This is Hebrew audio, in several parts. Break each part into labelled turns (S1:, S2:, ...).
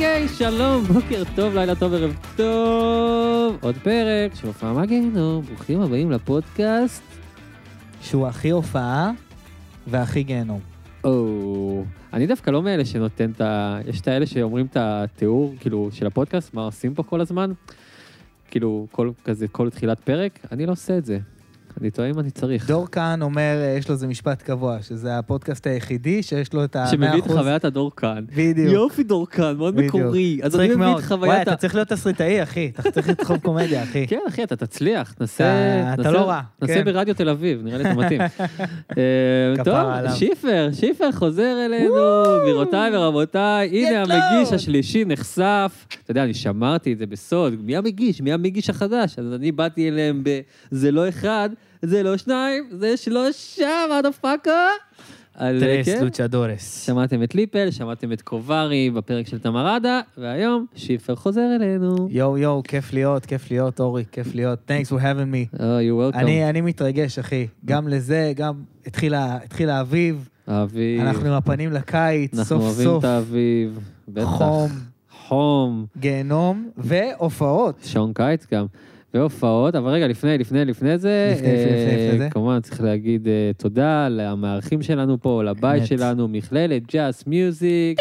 S1: אוקיי, שלום, בוקר טוב, לילה טוב, ערב טוב. עוד פרק של הופעה מהגיהנום, ברוכים הבאים לפודקאסט.
S2: שהוא הכי הופעה והכי גיהנום.
S1: או, אני דווקא לא מאלה שנותן את ה... יש את האלה שאומרים את התיאור, כאילו, של הפודקאסט, מה עושים פה כל הזמן. כאילו, כל כזה, כל תחילת פרק, אני לא עושה את זה. אני טועה אם אני צריך.
S2: דור כאן אומר, יש לו איזה משפט קבוע, שזה הפודקאסט היחידי שיש לו את ה-100%.
S1: שמביא את חוויית הדור כאן.
S2: בדיוק.
S1: יופי דור כאן, מאוד. מקורי. אז אני מביא את.
S2: וואי,
S1: חוויית ה...
S2: אתה צריך להיות תסריטאי, אחי. אתה צריך לדחוף קומדיה, אחי.
S1: כן, אחי, אתה תצליח,
S2: אתה-
S1: נסה...
S2: אתה לא רע,
S1: נסה
S2: כן.
S1: ברדיו תל אביב, נראה לי אתה מתאים. אה, טוב. שיפר, שיפר חוזר אלינו, גבירותיי ורבותיי, הנה המגיש. השלישי נחשף. אתה יודע, אני שמרתי את זה בסוד, מי המגיש? מי המגיש החדש? אז אני באתי אליהם ב... זה לא אחד, זה לא שניים, זה שלושה, מה דה פאקה? אז אה, כן,
S2: לוצ'דורס.
S1: שמעתם את ליפל, שמעתם את קוברי בפרק של תמרדה, והיום שיפר חוזר אלינו.
S2: יואו יואו, כיף להיות, כיף להיות, אורי, כיף להיות. Thanks for having me.
S1: Oh, you're welcome.
S2: אני אני מתרגש, אחי. גם לזה, גם התחיל האביב,
S1: האביב.
S2: אנחנו עם הפנים לקיץ,
S1: אנחנו
S2: סוף
S1: אוהבים
S2: סוף.
S1: את האביב. בטח.
S2: חום,
S1: חום.
S2: גיהנום והופעות.
S1: שעון קיץ גם. והופעות, אבל רגע, לפני, לפני, לפני זה,
S2: לפני, לפני, לפני,
S1: אה,
S2: לפני זה.
S1: כמובן צריך להגיד אה, תודה למארחים שלנו פה, לבית. שלנו, מכללת ג'אס מיוזיק.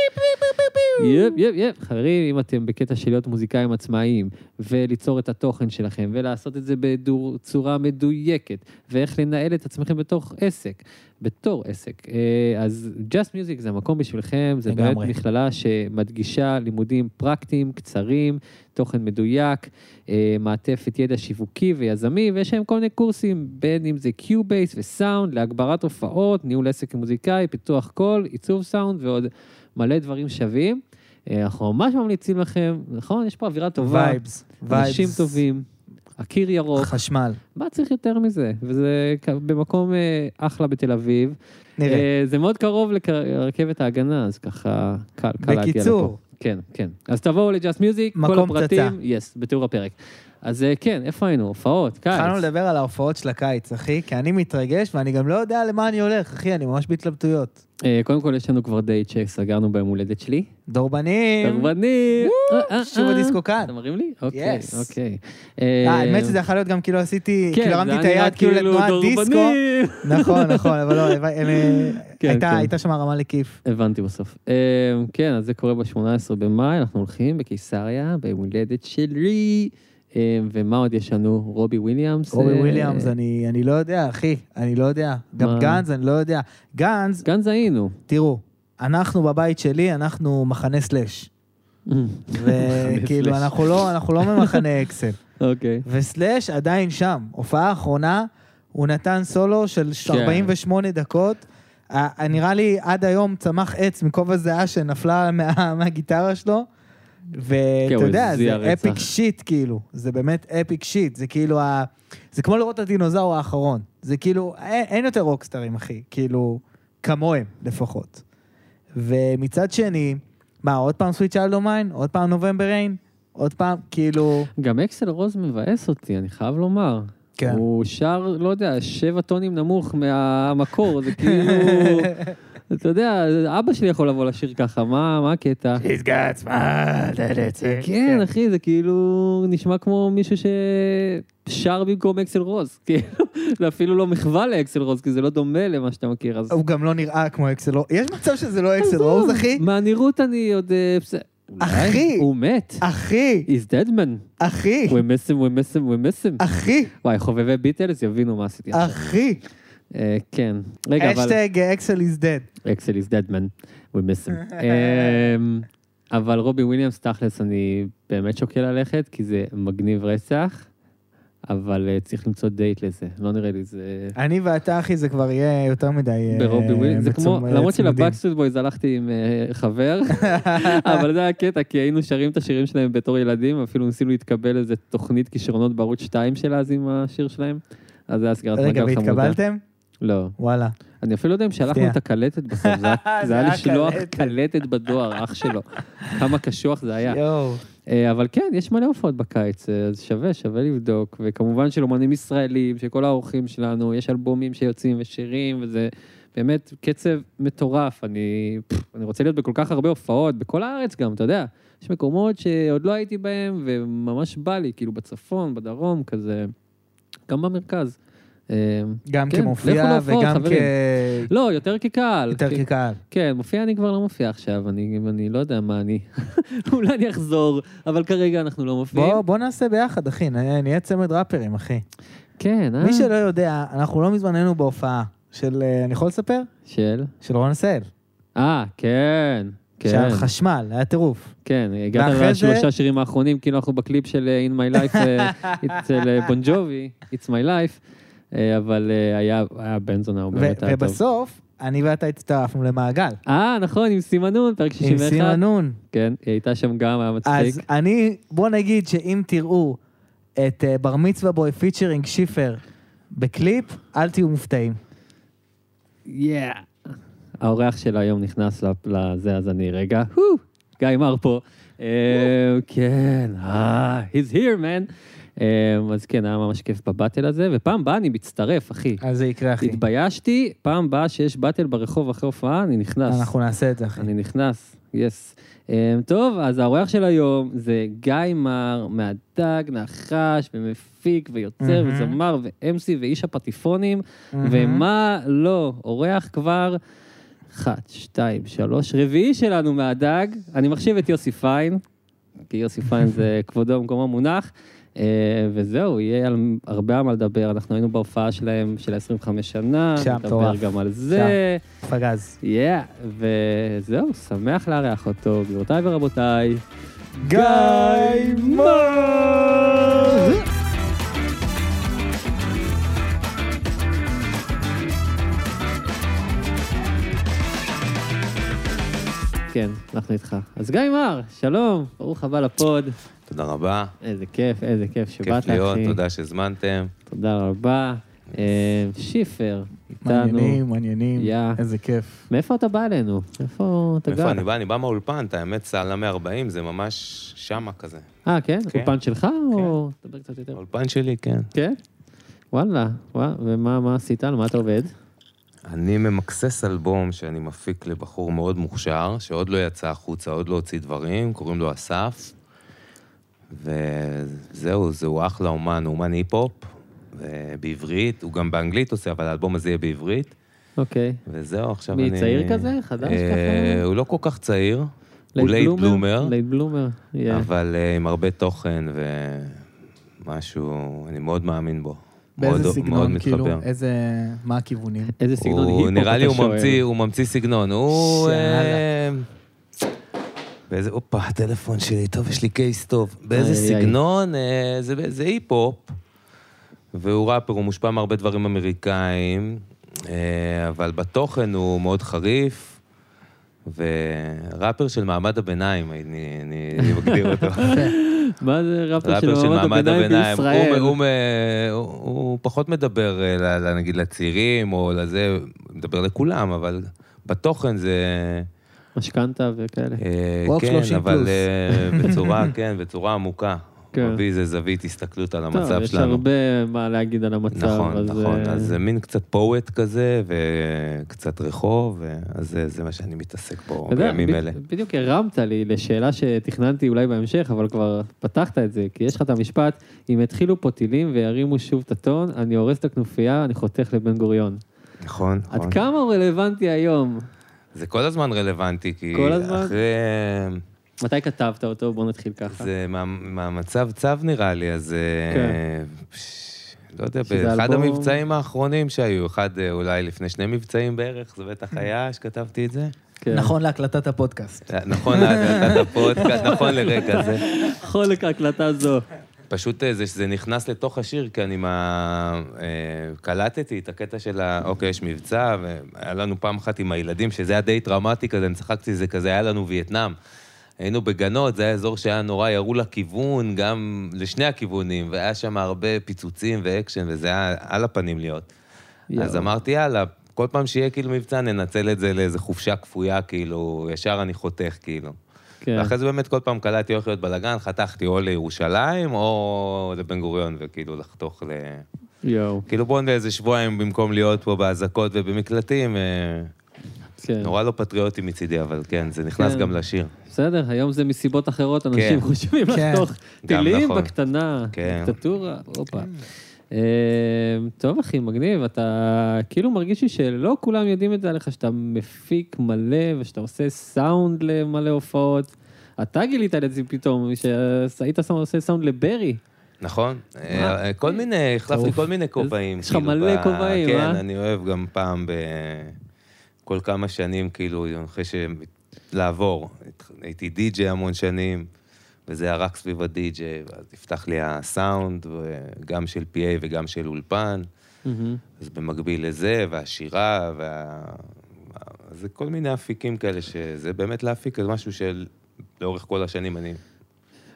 S1: yep, yep, yep. חברים, אם אתם בקטע של להיות מוזיקאים עצמאיים, וליצור את התוכן שלכם, ולעשות את זה בצורה מדויקת, ואיך לנהל את עצמכם בתוך עסק, בתור עסק, אה, אז Just Music זה המקום בשבילכם, זה באמת. מכללה שמדגישה לימודים פרקטיים, קצרים, תוכן מדויק, אה, מעטפת ידע שיווקי ויזמי, ויש להם כל מיני קורסים, בין אם זה Cubase וסאונד, להגברת הופעות, ניהול עסק כמוזיקאי, פיתוח קול, עיצוב סאונד ועוד מלא דברים שווים. אה, אנחנו ממש ממליצים לכם, נכון? יש פה אווירה טובה,
S2: vibes. Vibes.
S1: אנשים טובים, הקיר ירוק,
S2: חשמל.
S1: מה צריך יותר מזה? וזה במקום אה, אחלה בתל אביב.
S2: נראה.
S1: אה, זה מאוד קרוב לרכבת ההגנה, אז ככה קל, קל להגיע לפה.
S2: בקיצור.
S1: כן, כן. אז תבואו ל Just Music,
S2: כל
S1: הפרטים. Yes, בתיאור הפרק. אז אה, כן, איפה היינו? הופעות, קיץ.
S2: התחלנו לדבר על ההופעות של הקיץ, אחי, כי אני מתרגש ואני גם לא יודע למה אני הולך, אחי, אני ממש בהתלבטויות.
S1: אה, קודם כל, יש לנו כבר דייט שסגרנו ביום הולדת שלי.
S2: דורבנים!
S1: תרבנים! אה,
S2: שוב הדיסקו כאן.
S1: אתה מרים לי? אוקיי. אוקיי.
S2: אה, האמת שזה יכול להיות גם כאילו עשיתי,
S1: כן,
S2: כאילו הרמתי את היד כאילו לתנועת דיסקו.
S1: דורבנים.
S2: נכון, נכון, אבל לא,
S1: כן,
S2: הייתה
S1: כן.
S2: הייתה שם הרמה לכיף.
S1: הבנתי בסוף. כן, אז זה קורה ב-18 במאי, אנחנו הולכים בקיסריה, ביום הולדת שלי. אה, ומה עוד יש לנו? רובי וויליאמס.
S2: רובי
S1: אה,
S2: וויליאמס, אני אני לא יודע, אחי, אני לא יודע. גם
S1: מה?
S2: Guns, אני לא יודע. גנז,
S1: גנז היינו.
S2: תראו, אנחנו בבית שלי, אנחנו מחנה סלאש. וכאילו. אנחנו לא- אנחנו לא ממחנה אקסל.
S1: אוקיי.
S2: וסלאש עדיין שם. הופעה האחרונה, הוא נתן סולו של
S1: כן.
S2: 48 דקות. ה- נראה לי עד היום צמח עץ מכובע זיעה שנפלה מה- מהגיטרה שלו.
S1: כן,
S2: ואתה יודע, זה. אפיק שיט, כאילו. זה באמת אפיק שיט. זה כאילו ה... זה כמו לראות את הדינוזאור האחרון. זה כאילו, אין, אין יותר רוקסטרים, אחי. כאילו, כמוהם לפחות. ומצד שני, מה, עוד פעם סוויט צ'יילד מיין? עוד פעם נובמבר ריין? עוד פעם, כאילו...
S1: גם אקסל רוז מבאס אותי, אני חייב לומר.
S2: כן.
S1: הוא שר, לא יודע, שבע טונים נמוך מהמקור, זה כאילו... אתה יודע, אבא שלי יכול לבוא לשיר ככה, מה הקטע?
S2: He's got it.
S1: כן, אחי, זה כאילו נשמע כמו מישהו ששר במקום אקסל רוז. כאילו, זה אפילו לא מחווה לאקסל רוז, כי זה לא דומה למה שאתה מכיר. אז
S2: הוא גם לא נראה כמו אקסל רוז. יש מצב שזה לא אקסל רוז, אחי?
S1: מהנראות אני עוד... אה.
S2: אחי!
S1: הוא מת.
S2: אחי!
S1: He's dead man.
S2: אחי!
S1: We miss him, we miss him, we miss him.
S2: אחי!
S1: וואי, חובבי ביטלס יבינו מה עשיתי עכשיו.
S2: אחי!
S1: אה, כן. רגע, אבל...
S2: אשטג אקסל is dead.
S1: אקסל is dead man, we miss him. אמ, אבל רובי וויליאמס, תכלס, אני באמת שוקל ללכת, כי זה מגניב רצח, אבל אה, צריך למצוא דייט לזה, לא נראה לי זה...
S2: אני ואתה, אחי, זה כבר יהיה יותר מדי... אה,
S1: ברובי וויליאמס, זה כמו, למרות.
S2: של
S1: Backstreet Boys הלכתי עם אה, חבר, אבל זה היה קטע, כי היינו שרים את השירים שלהם בתור ילדים, אפילו ניסינו להתקבל איזה תוכנית כישרונות בערוץ 2 של אז עם השיר שלהם, אז זה היה סגירת
S2: רגע,
S1: מעגל חמודה.
S2: והתקבלתם?
S1: לא.
S2: וואלה.
S1: אני אפילו לא יודע אם שלחנו. את הקלטת בסוף, זה היה- לשלוח
S2: קלטת.
S1: בדואר, אח שלו. כמה קשוח זה היה. אה, אבל כן, יש מלא הופעות בקיץ, אה, אז שווה, שווה לבדוק. וכמובן של אומנים ישראלים, של כל האורחים שלנו, יש אלבומים שיוצאים ושירים, וזה באמת קצב מטורף. אני, פff, אני רוצה להיות בכל כך הרבה הופעות, בכל הארץ גם, אתה יודע. יש מקומות שעוד לא הייתי בהם, וממש בא לי, כאילו בצפון, בדרום, כזה, גם במרכז. אה,
S2: גם
S1: כן,
S2: כמופיע וגם כ...
S1: חברים. לא, יותר כקהל.
S2: יותר
S1: כי-
S2: כקהל.
S1: כן, מופיע אני כבר לא מופיע עכשיו, אני, אני לא יודע מה אני. אולי אני אחזור, אבל כרגע אנחנו לא מופיעים.
S2: בוא, בוא נעשה ביחד, אחי, נהיה צמד ראפרים, אחי.
S1: כן, אה?
S2: מי שלא יודע, אנחנו לא מזמן היינו בהופעה של, אה, אני יכול לספר?
S1: של?
S2: של רון עשהאל.
S1: אה, כן. כן,
S2: שעל חשמל, היה טירוף.
S1: כן, הגעת לשלושה
S2: זה-
S1: שירים האחרונים, כאילו אנחנו בקליפ של אה, In My Life אה, אצל בון ג'ובי, It's My Life, אבל אה, היה היה בן זונה, הוא באמת היה טוב.
S2: ובסוף, אני ואתה הצטרפנו למעגל.
S1: אה, נכון, עם סימנון, פרק
S2: עם
S1: 61.
S2: סימנון.
S1: כן, היא הייתה שם גם, היה
S2: אז
S1: מצחיק.
S2: אני, בוא נגיד שאם תראו את אה, בר מצווה בוי featuring שיפר בקליפ, אל תהיו מופתעים.
S1: Yeah. האורח של היום נכנס לזה, אז אני רגע, הו, גיא מר פה. אה, כן, אה, he's here, man. אה, אז כן, היה ממש כיף בבאטל הזה, ופעם באה אני מצטרף, אחי.
S2: אז זה יקרה, אחי.
S1: התביישתי, פעם באה שיש באטל ברחוב אחרי הופעה, אני נכנס.
S2: אנחנו נעשה את זה, אחי.
S1: אני נכנס, יס. Um, טוב, אז האורח של היום זה גיא מר, מהדג, נחש, ומפיק, ויוצר,
S2: מהמם.
S1: וזמר, ו-MC, ואיש הפטיפונים,
S2: מהמם.
S1: ומה לא, אורח כבר אחת, שתיים, שלוש, רביעי שלנו מהדג. אני מחשיב את יוסי פיין, כי יוסי פיין זה כבודו במקומו מונח. אה, וזהו, יהיה על הרבה על מה לדבר. אנחנו היינו בהופעה שלהם של 25 שנה,
S2: שם
S1: נדבר. גם על זה.
S2: פגז.
S1: יאה, וזהו, שמח לארח אותו, גבירותיי ורבותיי.
S2: גיא
S1: אנחנו איתך. אז גיא מר, שלום, ברוך הבא לפוד.
S3: תודה רבה,
S1: איזה כיף, איזה כיף שבאת,
S3: כיף להיות,
S1: אחי.
S3: תודה שהזמנתם.
S1: תודה רבה. אה, שיפר, איתנו.
S2: מעניינים, מעניינים.
S1: יא.
S2: איזה כיף.
S1: מאיפה אתה בא אלינו? איפה אתה גר?
S3: איפה אני בא? אני בא מהאולפן, את האמת, סעלה 140, זה ממש שמה כזה.
S1: אה, כן?
S3: כן.
S1: אולפן שלך או... דבר קצת יותר.
S3: האולפן שלי, כן.
S1: כן? וואלה, וואלה, ומה מה עשית? על מה אתה עובד?
S3: אני ממקסס אלבום שאני מפיק לבחור מאוד מוכשר, שעוד לא יצא החוצה, עוד לא הוציא דברים, קוראים לו אסף. וזהו, זהו אחלה אומן, אומן היפ-הופ, בעברית, הוא גם באנגלית עושה, אבל האלבום הזה יהיה בעברית.
S1: אוקיי.
S3: וזהו, עכשיו
S1: מי,
S3: אני...
S1: צעיר כזה? חדש
S3: אה,
S1: ככה?
S3: הוא לא כל כך צעיר, הוא late
S1: bloomer. Late bloomer.
S3: אבל uh, עם הרבה תוכן ומשהו, אני מאוד מאמין בו.
S2: באיזה סגנון, כאילו,
S3: מתחבר.
S2: איזה... מה הכיוונים?
S1: איזה סגנון היפ-הופ
S3: נראה לי הוא. ממציא, הוא ממציא סגנון. הוא... אה, באיזה, הופה, הטלפון שלי, טוב, יש לי case טוב. באיזה
S1: איי, איי.
S3: סגנון, אה, זה, זה היפ-הופ, והוא ראפר, הוא מושפע מהרבה דברים אמריקאים, אה, אבל בתוכן הוא מאוד חריף, וראפר של מעמד הביניים, אני, אני, אני מגדיר אותו.
S1: מה זה ראפר
S3: ראפר
S1: של מעמד הביניים בישראל?
S3: הוא, הוא, הוא, הוא, הוא פחות מדבר, אה, נגיד, לצעירים או לזה, מדבר לכולם, אבל בתוכן זה...
S1: משכנתה וכאלה.
S3: אה, כן,
S2: 30
S3: אבל. אה, בצורה, כן, בצורה עמוקה.
S1: כן.
S3: מביא איזה זווית הסתכלות על
S1: טוב,
S3: המצב
S1: יש
S3: שלנו.
S1: הרבה מה להגיד על המצב.
S3: נכון,
S1: אז,
S3: נכון.
S1: אה,
S3: אז זה מין קצת פואט כזה, וקצת רחוב, אז זה- זה מה שאני מתעסק בו
S1: יודע,
S3: בימים
S1: ב-
S3: אלה.
S1: בדיוק הרמת לי לשאלה שתכננתי אולי בהמשך, אבל כבר פתחת את זה, כי יש לך את המשפט, אם יתחילו פה טילים וירימו שוב את הטון, אני הורס את הכנופיה, אני חותך לבן גוריון.
S3: נכון, נכון.
S1: עד כמה הוא רלוונטי היום?
S3: זה כל הזמן רלוונטי, כי
S1: כל הזמן?
S3: אחרי...
S1: מתי כתבת אותו? בוא נתחיל ככה.
S3: זה מה- מהמצב צו נראה לי, אז... אה,
S1: כן.
S3: פש, לא יודע,
S1: שזה
S3: באחד
S1: אלבום-
S3: המבצעים האחרונים שהיו, אחד אה, אולי לפני שני מבצעים בערך, זה בטח היה שכתבתי את זה.
S1: כן.
S2: נכון להקלטת הפודקאסט.
S3: אה, נכון להקלטת הפודקאסט, נכון לרגע זה.
S1: חולק ההקלטה זו.
S3: פשוט אה, זה שזה נכנס לתוך השיר, כי אני מה... אה, קלטתי את הקטע של ה... אוקיי, יש מבצע, והיה לנו פעם אחת עם הילדים, שזה היה די טראומטי כזה, אני צחקתי, זה כזה, היה לנו וייטנאם. היינו בגנות, זה היה אזור שהיה נורא, ירו לכיוון, גם לשני הכיוונים, והיה שם הרבה פיצוצים ואקשן, וזה היה על הפנים להיות.
S1: יואו.
S3: אז אמרתי, יאללה, כל פעם שיהיה כאילו מבצע, ננצל את זה לאיזה חופשה כפויה, כאילו, ישר אני חותך, כאילו.
S1: כן.
S3: ואחרי זה באמת כל פעם קלטתי הולך להיות בלאגן, חתכתי או לירושלים או לבן גוריון, וכאילו לחתוך ל...
S1: יואו,
S3: כאילו בואו איזה שבועיים במקום להיות פה באזעקות ובמקלטים, אה,
S1: כן.
S3: נורא לא פטריוטי מצידי, אבל כן, זה נכנס
S1: כן.
S3: גם לשיר.
S1: בסדר, היום זה מסיבות אחרות, אנשים
S3: כן.
S1: חושבים
S2: כן.
S1: לחתוך טילים
S3: נכון.
S1: בקטנה,
S3: כן.
S1: דיקטטורה, הופה. אה, טוב אחי, מגניב, אתה כאילו מרגיש לי שלא כולם יודעים את זה עליך, שאתה מפיק מלא ושאתה עושה סאונד למלא הופעות. אתה גילית את זה פתאום, שהיית עושה סאונד לברי.
S3: נכון? אה, כל מיני, החלפתי. כל מיני כובעים.
S1: יש לך
S3: כאילו,
S1: מלא
S3: ב-
S1: כובעים,
S3: כן,
S1: אה?
S3: אני אוהב גם פעם ב... כל כמה שנים, כאילו, אחרי ש... לעבור. הייתי די-ג'יי המון שנים, וזה היה רק סביב הדי-ג'יי, ואז נפתח לי הסאונד, גם של PA וגם של אולפן.
S1: מהמם.
S3: אז במקביל לזה, והשירה, וה... זה כל מיני אפיקים כאלה, שזה באמת להפיק, זה משהו שלאורך כל השנים אני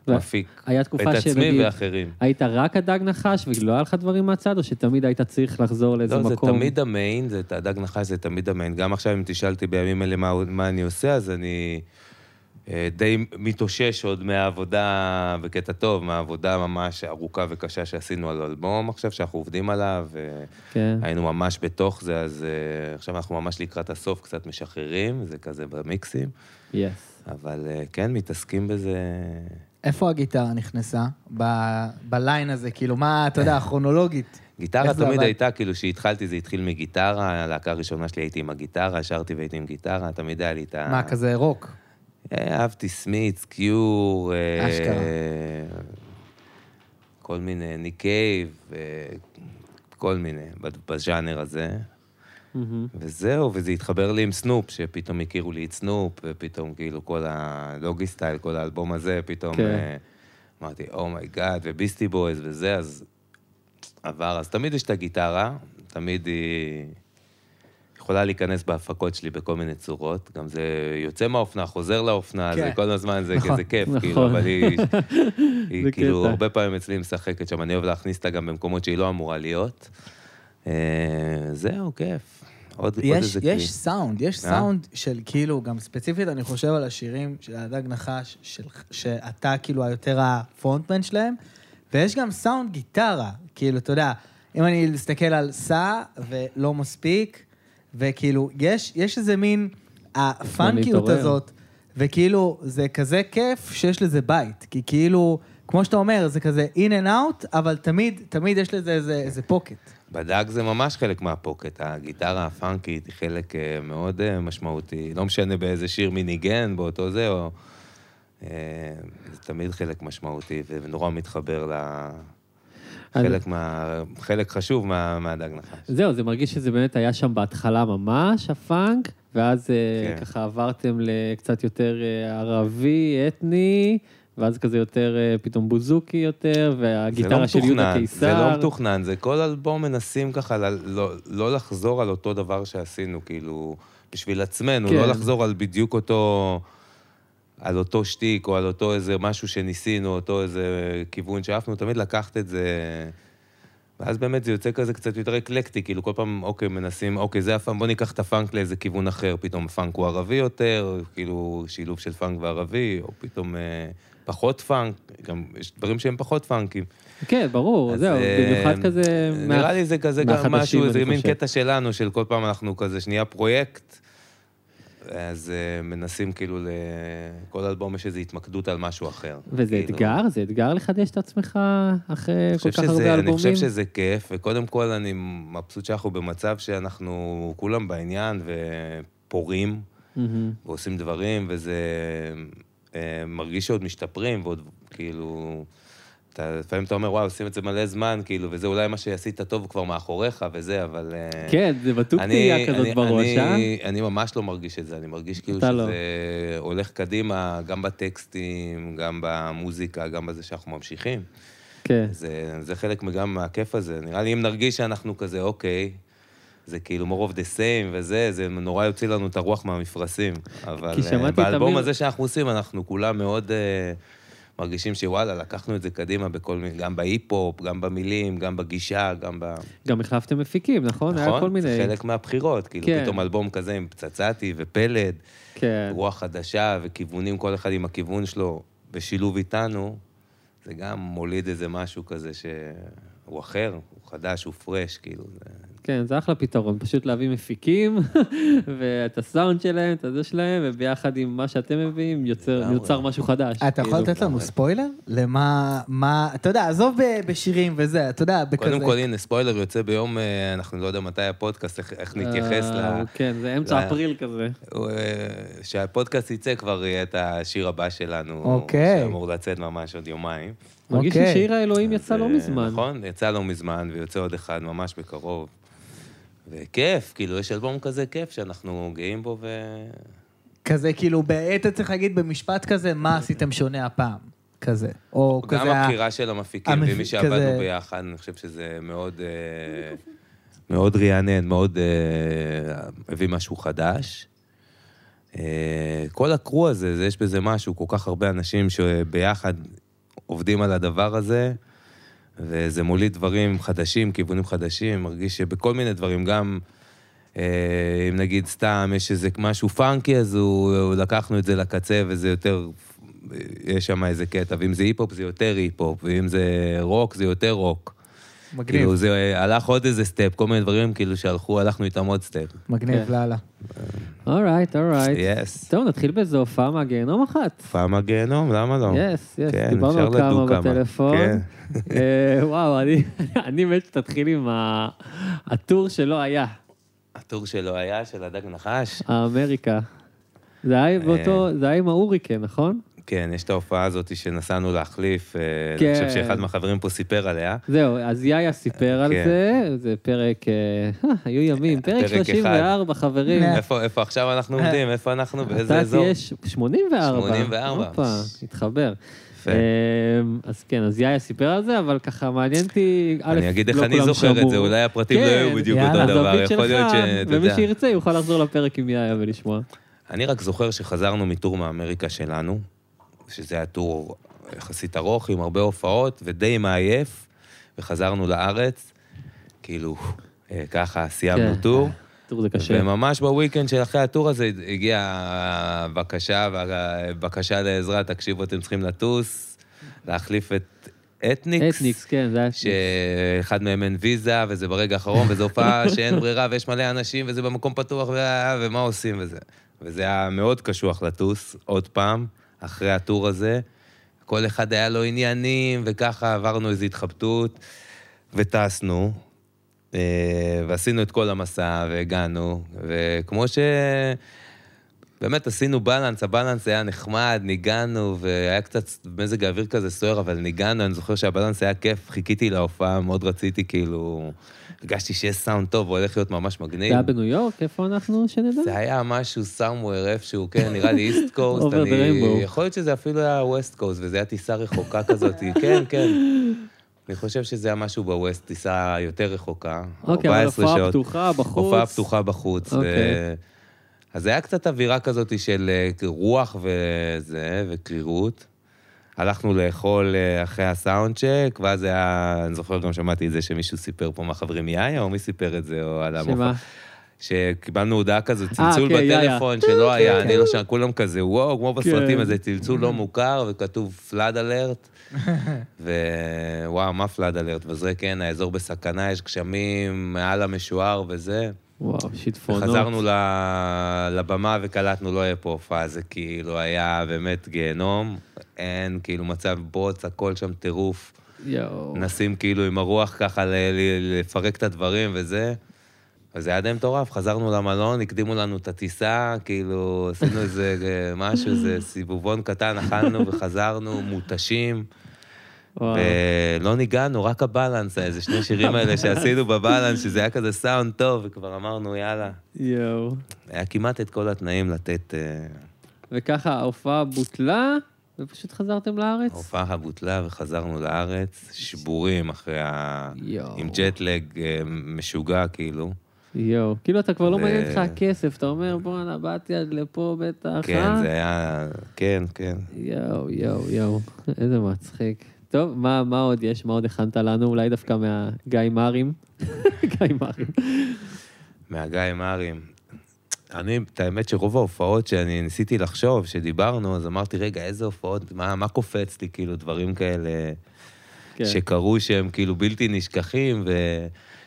S3: מפיק את עצמי ואחרים.
S1: היית רק הדג נחש ולא היה לך דברים מהצד, או שתמיד היית צריך לחזור לאיזה
S3: לא, זה
S1: מקום?
S3: תמיד המיין, זה הדג נחש זה תמיד המיין. גם עכשיו, אם תשאל אותי בימים אלה מה, מה אני עושה, אז אני אה, די מתאושש עוד מהעבודה, בקטע טוב, מהעבודה ממש ארוכה וקשה שעשינו על אלבום עכשיו, שאנחנו עובדים עליו,
S1: כן.
S3: והיינו ממש בתוך זה, אז אה, עכשיו אנחנו ממש לקראת הסוף קצת משחררים, זה כזה במיקסים,
S1: יס.
S3: אבל אה, כן, מתעסקים בזה.
S2: איפה הגיטרה נכנסה? ב- בליין הזה, כאילו, מה, אתה יודע, כרונולוגית.
S3: גיטרה תמיד
S2: עבד?
S3: הייתה, כאילו, כשהתחלתי זה התחיל מגיטרה, הלהקה הראשונה שלי הייתי עם הגיטרה, שרתי והייתי עם גיטרה, תמיד היה לי את ה...
S2: מה, כזה רוק?
S3: אה, אהבתי סמית'ס, קיור, אה,
S2: אשכרה.
S3: כל מיני, ניק קייב, אה, כל מיני, בז'אנר הזה.
S1: מהמם.
S3: וזהו, וזה התחבר לי עם סנופ, שפתאום הכירו לי את סנופ, ופתאום כאילו כל ה Doggystyle, כל האלבום הזה, פתאום
S1: כן.
S3: אה, אמרתי, oh my god, וביסטי בויז וזה, אז עבר. אז תמיד יש את הגיטרה, תמיד היא יכולה להיכנס בהפקות שלי בכל מיני צורות. גם זה יוצא מהאופנה, חוזר לאופנה,
S2: כן.
S3: זה כל הזמן, זה
S2: נכון.
S3: כזה כיף,
S1: נכון.
S3: כאילו, אבל היא, היא כאילו,
S1: קטע.
S3: הרבה פעמים אצלי משחקת שם, אני אוהב להכניס אותה גם במקומות שהיא לא אמורה להיות. אה, זהו, כיף. עוד, עוד
S2: יש,
S3: איזה כלי.
S2: יש סאונד, יש
S3: אה?
S2: סאונד של כאילו, גם ספציפית אני חושב על השירים של הדג נחש, של, שאתה כאילו היותר הפרונטמן שלהם, ויש גם סאונד גיטרה, כאילו, אתה יודע, אם אני מסתכל על סע ולא מספיק, וכאילו, יש, יש איזה מין, הפאנקיות. הזאת, וכאילו, זה כזה כיף שיש לזה בית, כי כאילו, כמו שאתה אומר, זה כזה in and out, אבל תמיד, תמיד יש לזה איזה, איזה פוקט.
S3: בדג זה ממש חלק מהפוקט, הגיטרה הפאנקית היא חלק אה, מאוד אה, משמעותי, לא משנה באיזה שיר מי ניגן באותו זה, או... אה, זה תמיד חלק משמעותי, ונורא מתחבר ל... חלק, מה... חלק חשוב מה... מהדג נחש.
S1: זהו, זה מרגיש שזה באמת היה שם בהתחלה ממש, הפאנק, ואז
S3: כן.
S1: ככה עברתם לקצת יותר ערבי, אתני, ואז כזה יותר אה, פתאום בוזוקי יותר, והגיטרה של יהודה קיסר.
S3: זה לא מתוכנן, זה כל אלבום מנסים ככה ל... לא, לא לחזור על אותו דבר שעשינו, כאילו, בשביל עצמנו,
S1: כן.
S3: לא לחזור על בדיוק אותו... על אותו שטיק, או על אותו איזה משהו שניסינו, אותו איזה כיוון שאפנו, תמיד לקחת את זה... ואז באמת זה יוצא כזה קצת יותר אקלקטי, כאילו כל פעם, אוקיי, מנסים, אוקיי, זה הפאנק, בוא ניקח את הפאנק לאיזה כיוון אחר, פתאום הפאנק הוא ערבי יותר, כאילו שילוב של פאנק וערבי, או פתאום אה, פחות פאנק, גם יש דברים שהם פחות פאנקים.
S1: כן, ברור,
S3: אז,
S1: זהו,
S3: אה,
S1: במיוחד כזה...
S3: נראה
S1: מה-
S3: לי זה כזה גם משהו, זה מין. קטע שלנו, של כל פעם אנחנו כזה שנייה פרויקט, אז אה, מנסים כאילו, ל- כל אלבום יש איזו התמקדות על משהו אחר.
S1: וזה
S3: כאילו.
S1: אתגר? זה אתגר לחדש את עצמך אחרי כל כך
S3: שזה-
S1: הרבה אלבומים?
S3: אני חושב שזה כיף, וקודם כל אני מבסוט שאנחנו במצב שאנחנו כולם בעניין ופורים,
S1: מהמם.
S3: ועושים דברים, וזה מרגיש שעוד משתפרים, ועוד כאילו... אתה, לפעמים אתה אומר, וואו, עושים את זה מלא זמן, כאילו, וזה אולי מה שעשית טוב כבר מאחוריך וזה, אבל... אה,
S1: כן, זה בטוח תהיה כזאת
S3: אני,
S1: בראש,
S3: אני,
S1: אה?
S3: אני ממש לא מרגיש את זה, אני מרגיש כאילו
S1: אתה
S3: שזה
S1: לא.
S3: הולך קדימה, גם בטקסטים, גם במוזיקה, גם בזה שאנחנו ממשיכים.
S1: כן.
S3: זה, זה חלק גם מהכיף הזה. נראה לי אם נרגיש שאנחנו כזה, אוקיי, זה כאילו more of the same וזה, זה נורא יוציא לנו את הרוח מהמפרשים. אבל אה, באלבום
S1: תמיד-
S3: הזה שאנחנו עושים, אנחנו כולם מאוד אה, מרגישים שוואלה, לקחנו את זה קדימה בכל מיני, גם בהיפ-הופ, גם במילים, גם בגישה, גם ב...
S1: גם החלפתם מפיקים, נכון? היה כל
S3: נכון?
S1: מיני...
S3: זה חלק מהבחירות. כאילו,
S1: כן.
S3: פתאום אלבום כזה עם פצצתי ופלד,
S1: כן.
S3: רוח חדשה וכיוונים, כל אחד עם הכיוון שלו, בשילוב איתנו, זה גם מוליד איזה משהו כזה הוא אחר, הוא חדש, הוא פרש, כאילו. זה...
S1: כן, זה אחלה פתרון, פשוט להביא מפיקים, ואת הסאונד שלהם, את הזה שלהם, וביחד עם מה שאתם מביאים, יוצר. יוצר משהו חדש.
S2: אתה יכול
S1: כאילו.
S2: לתת לנו ספוילר? למה, מה, אתה יודע, עזוב ב- בשירים וזה, אתה יודע, בכזה...
S3: קודם כל, הנה, ספוילר יוצא ביום, אה, אנחנו לא יודע מתי הפודקאסט, איך- איך נתייחס
S1: אה,
S3: ל...
S1: כן, זה אמצע אפריל כזה.
S3: אה, שהפודקאסט יצא, כבר יהיה את השיר הבא שלנו,
S2: אוקיי.
S3: שאמור לצאת ממש עוד יומיים.
S1: מרגיש לי
S2: אוקיי.
S1: שיר האלוהים יצא לא מזמן.
S3: נכון, יצא לא מזמן, ויוצא עוד אחד ממש בקרוב. וכיף, כאילו, יש אלבום כזה כיף שאנחנו גאים בו, ו...
S2: כזה, כאילו, ב- היית צריך להגיד במשפט כזה, מה עשיתם שונה הפעם? כזה. או כזה...
S3: גם הבחירה של המפיקים,
S2: המפיק-
S3: ומי שעבדנו
S2: כזה-
S3: ביחד, אני חושב שזה מאוד, אה, מאוד רענן, מאוד אה, הביא משהו חדש. אה, כל הקרו הזה, זה- יש בזה משהו, כל כך הרבה אנשים שביחד עובדים על הדבר הזה, וזה מוליד דברים חדשים, כיוונים חדשים, מרגיש שבכל מיני דברים, גם אה, אם נגיד סתם יש איזה משהו פאנקי, אז הוא, הוא לקחנו את זה לקצה וזה יותר, יש שם איזה קטע, ואם זה היפ-הופ זה יותר היפ-הופ, ואם זה רוק זה יותר רוק.
S2: מגניב,
S3: כאילו זה אה, הלך עוד איזה step, כל מיני דברים כאילו שהלכו, הלכנו איתם עוד step.
S2: מגניב
S1: כן.
S2: לאללה.
S1: alright, alright.
S3: Yes.
S1: טוב, נתחיל באיזו הופעה מהגיהנום אחת.
S3: פעם הגיהנום, למה לא?
S1: yes, יס,
S3: כן,
S1: דיברנו על כמה. בטלפון.
S3: כן.
S1: אה, וואו, אני- אני מת שתתחיל עם ה tour שלא היה,
S3: ה tour שלא היה של הדג נחש.
S1: האמריקה. זה היה באותו, זה היה עם ההוריקן, נכון?
S3: כן, יש את ההופעה הזאת שנסענו להחליף, אה,
S1: כן.
S3: אני חושב שאחד מהחברים פה סיפר עליה.
S1: זהו, אז יאיה סיפר על
S3: כן.
S1: זה, זה פרק, אה, היו ימים, פרק
S3: פרק אחד.
S1: 34, חברים.
S3: איפה איפה עכשיו אנחנו עומדים? איפה אנחנו? באיזה אזור?
S1: תהיה ש- 84.
S3: 84.
S1: הופה, התחבר.
S3: יפה.
S1: אמ, אז כן, אז יאיה סיפר על זה, אבל ככה מעניין אותי, א',
S3: אני אגיד איך
S1: לא
S3: אני
S1: כולם
S3: זוכר את
S1: שמעו.
S3: זה, אולי הפרטים לא
S1: כן,
S3: היו בדיוק אותו דבר, יכול להיות שאתה
S1: ומי. שירצה יוכל לחזור לפרק עם יאיה ולשמוע.
S3: אני רק זוכר שחזרנו מטור מאמריקה שלנו, שזה היה טור יחסית ארוך, עם הרבה הופעות, ודי מעייף, וחזרנו לארץ, כאילו, אה, ככה סיימנו
S1: כן.
S3: טור.
S1: טור זה קשה.
S3: וממש בוויקנד של אחרי הטור הזה הגיעה בקשה, בקשה לעזרה, תקשיבו, אתם צריכים לטוס, להחליף את אתניקס.
S1: אתניקס, כן, זה היה...
S3: שאחד מהם אין ויזה, וזה ברגע האחרון, וזו הופעה שאין ברירה, ויש מלא אנשים, וזה במקום פתוח, ומה עושים וזה. וזה היה מאוד קשוח לטוס, עוד פעם, אחרי הטור הזה. כל אחד היה לו עניינים, וככה עברנו איזו התחבטות, וטסנו, אה, ועשינו את כל המסע, והגענו, וכמו ש... באמת עשינו בלנס, הבלנס היה נחמד, ניגענו, והיה קצת מזג האוויר כזה סוער, אבל ניגענו, אני זוכר שהבלנס היה כיף, חיכיתי להופעה, מאוד רציתי, כאילו, הרגשתי שיש סאונד טוב, הוא הולך להיות ממש
S1: זה
S3: מגניב.
S1: היה בניו יורק? איפה אנחנו, שנדע?
S3: זה היה משהו somewhere איפשהו, כן, נראה לי
S1: East Coast.
S3: יכול להיות שזה אפילו היה West Coast, וזו הייתה טיסה רחוקה כזאת, כן, כן. אני חושב שזה היה משהו ב West, טיסה יותר רחוקה,
S1: אוקיי, אבל
S3: 14
S1: הופעה. פתוחה בחוץ.
S3: הופעה פתוחה בחוץ.
S1: אוקיי.
S3: אז היה קצת אווירה כזאת של אה, רוח וזה, וקרירות. הלכנו לאכול אה, אחרי ה sound check, ואז היה, אני זוכר גם שמעתי את זה שמישהו סיפר פה מהחברים יאיה, או מי סיפר את זה, או על המופע.
S1: שמה?
S3: שקיבלנו הודעה כזאת, צלצול
S1: כן, יאיה.
S3: בטלפון, שלא היה, אני לא שם, כולם כזה, וואו, כמו בסרטים,
S1: כן.
S3: איזה צלצול לא מוכר, וכתוב פלאד אלרט. ווואו, מה פלאד אלרט? וזה כן, האזור בסכנה, יש גשמים, מעל המשוער וזה.
S1: וואו, שיטפונות.
S3: חזרנו לבמה וקלטנו, לא יהיה פה הופעה, זה כאילו היה באמת גיהנום. אין, כאילו מצב בוץ, הכל שם טירוף.
S1: יואו.
S3: מנסים כאילו עם הרוח ככה לפרק את הדברים וזה. וזה היה די מטורף, חזרנו למלון, הקדימו לנו את הטיסה, כאילו, עשינו איזה אה, משהו, איזה סיבובון קטן, אכלנו וחזרנו, מותשים. ולא ניגענו, רק הבלנס, איזה שני שירים האלה שעשינו בבלנס, שזה היה כזה סאונד טוב, וכבר אמרנו, יאללה.
S1: יואו.
S3: היה כמעט את כל התנאים לתת... אה,
S1: וככה ההופעה בוטלה, ופשוט חזרתם לארץ?
S3: ההופעה בוטלה וחזרנו לארץ, שבורים אחרי ה...
S1: יואו.
S3: עם ג'טלג אה, משוגע, כאילו.
S1: יואו. כאילו אתה כבר לא מעניין אותך הכסף, אתה אומר, בואנה, באתי עד לפה בטח,
S3: כן,
S1: אה?
S3: זה היה... כן, כן.
S1: יואו, יואו, יואו. איזה מצחיק. טוב, מה, מה עוד יש? מה עוד הכנת לנו? אולי דווקא מהגיא מרים? גיא מרים.
S3: מהגיא מרים. אני, את האמת שרוב ההופעות שאני ניסיתי לחשוב, שדיברנו, אז אמרתי, רגע, איזה הופעות, מה, מה קופץ לי, כאילו, דברים כאלה.
S1: כן.
S3: שקרו שהם כאילו בלתי נשכחים,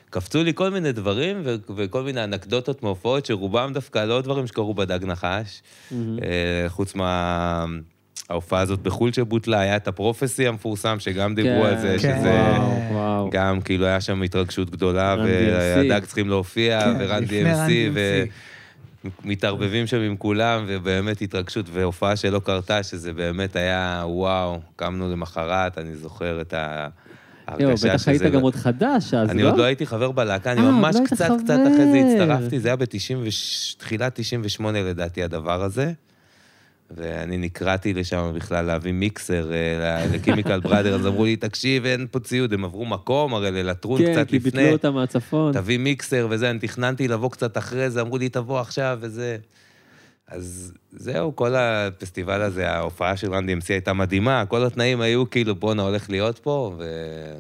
S3: וקפצו לי כל מיני דברים ו- וכל מיני אנקדוטות מהופעות, שרובם דווקא לא דברים שקרו בדג נחש. אה, חוץ מה... ההופעה הזאת בחו"ל שבוטלה, היה את הפרופסי המפורסם, שגם דיברו
S1: כן,
S3: על זה,
S2: כן.
S3: שזה...
S1: וואו, וואו.
S3: גם כאילו היה שם התרגשות גדולה, והדג. צריכים להופיע,
S2: כן,
S3: ורן DMC,
S2: DMC.
S3: ומתערבבים שם עם כולם, ובאמת התרגשות, והופעה שלא קרתה, שזה באמת היה וואו, קמנו למחרת, אני זוכר את ה-
S1: יואו, בטח היית
S3: שזה...
S1: גם עוד חדש אז,
S3: אני
S1: לא?
S3: עוד לא הייתי חבר בלהקה, אני
S1: אה,
S3: ממש
S1: לא
S3: קצת. קצת אחרי זה הצטרפתי, זה היה בתחילת 98 לדעתי הדבר הזה. ואני נקראתי לשם בכלל להביא מיקסר אה, לקימיקל בראדר, אז אמרו לי, תקשיב, אין פה ציוד, הם עברו מקום, הרי ללטרון
S1: כן,
S3: קצת
S1: כי ביטלו
S3: לפני,
S1: אותה מהצפון.
S3: תביא מיקסר וזה, אני תכננתי לבוא קצת אחרי זה, אמרו לי, תבוא עכשיו וזה. אז זהו, כל הפסטיבל הזה, ההופעה של רן DMC הייתה מדהימה, כל התנאים היו כאילו, בואנה, הולך להיות פה, וזה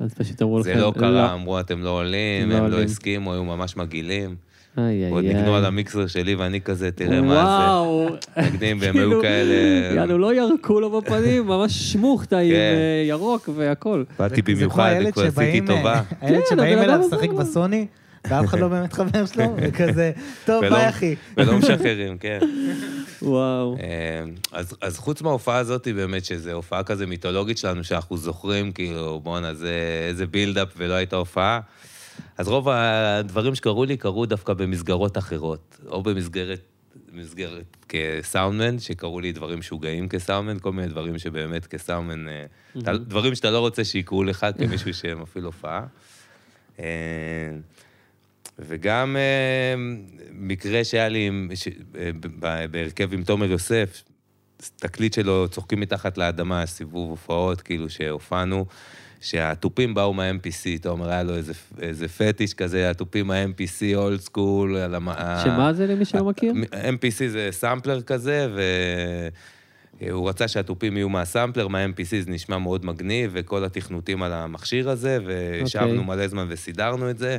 S1: אז פשוט אמרו לכם,
S3: לא קרה, אמרו, אתם לא עולים,
S1: לא
S3: הם לא. הסכימו, היו ממש מגעילים.
S1: איי, איי,
S3: עוד. ניגנו על המיקסר שלי, ואני כזה, תראה מה
S1: וואו.
S3: זה. נגנים, והם היו
S1: כאילו,
S3: כאלה...
S1: יענו, לא ירקו לו בפנים, ממש שמוכתה עם
S3: כן.
S1: אה, ירוק והכל.
S3: באתי במיוחד, עשיתי
S2: שבאים,
S3: טובה.
S2: אה, הילד
S1: כן,
S2: שבאים אליו לשחק. בסוני, ואף אחד לא באמת חבר שלו, וכזה, טוב, ביי אחי.
S3: ולא משחררים, כן.
S1: וואו.
S3: אה, אז, אז חוץ מההופעה הזאת, באמת, שזו הופעה כזה מיתולוגית שלנו, שאנחנו זוכרים, כאילו, בואנה, זה איזה בילדאפ ולא הייתה הופעה. אז רוב הדברים שקרו לי קרו דווקא במסגרות אחרות, או במסגרת, מסגרת כסאונדמן, שקרו לי דברים משוגעים כסאונדמן, כל מיני דברים שבאמת כסאונדמן, אה, אתה- דברים שאתה לא רוצה שיקרו לך כמישהו שמפעיל הופעה. אה, וגם אה, מקרה שהיה לי עם- ש- בהרכב עם תומר יוסף, תקליט שלו, צוחקים מתחת לאדמה, סיבוב הופעות, כאילו שהופענו, שהתופים באו מה-MPC, תומר היה לו איזה, איזה פטיש כזה, התופים מה-MPC, אולד סקול.
S1: שמה זה למי שלא מכיר?
S3: MPC זה סאמפלר כזה, והוא רצה שהתופים יהיו מהסאמפלר, מה-MPC זה נשמע מאוד מגניב, וכל התכנותים על המכשיר הזה, וישבנו
S1: אוקיי.
S3: מלא זמן וסידרנו את זה.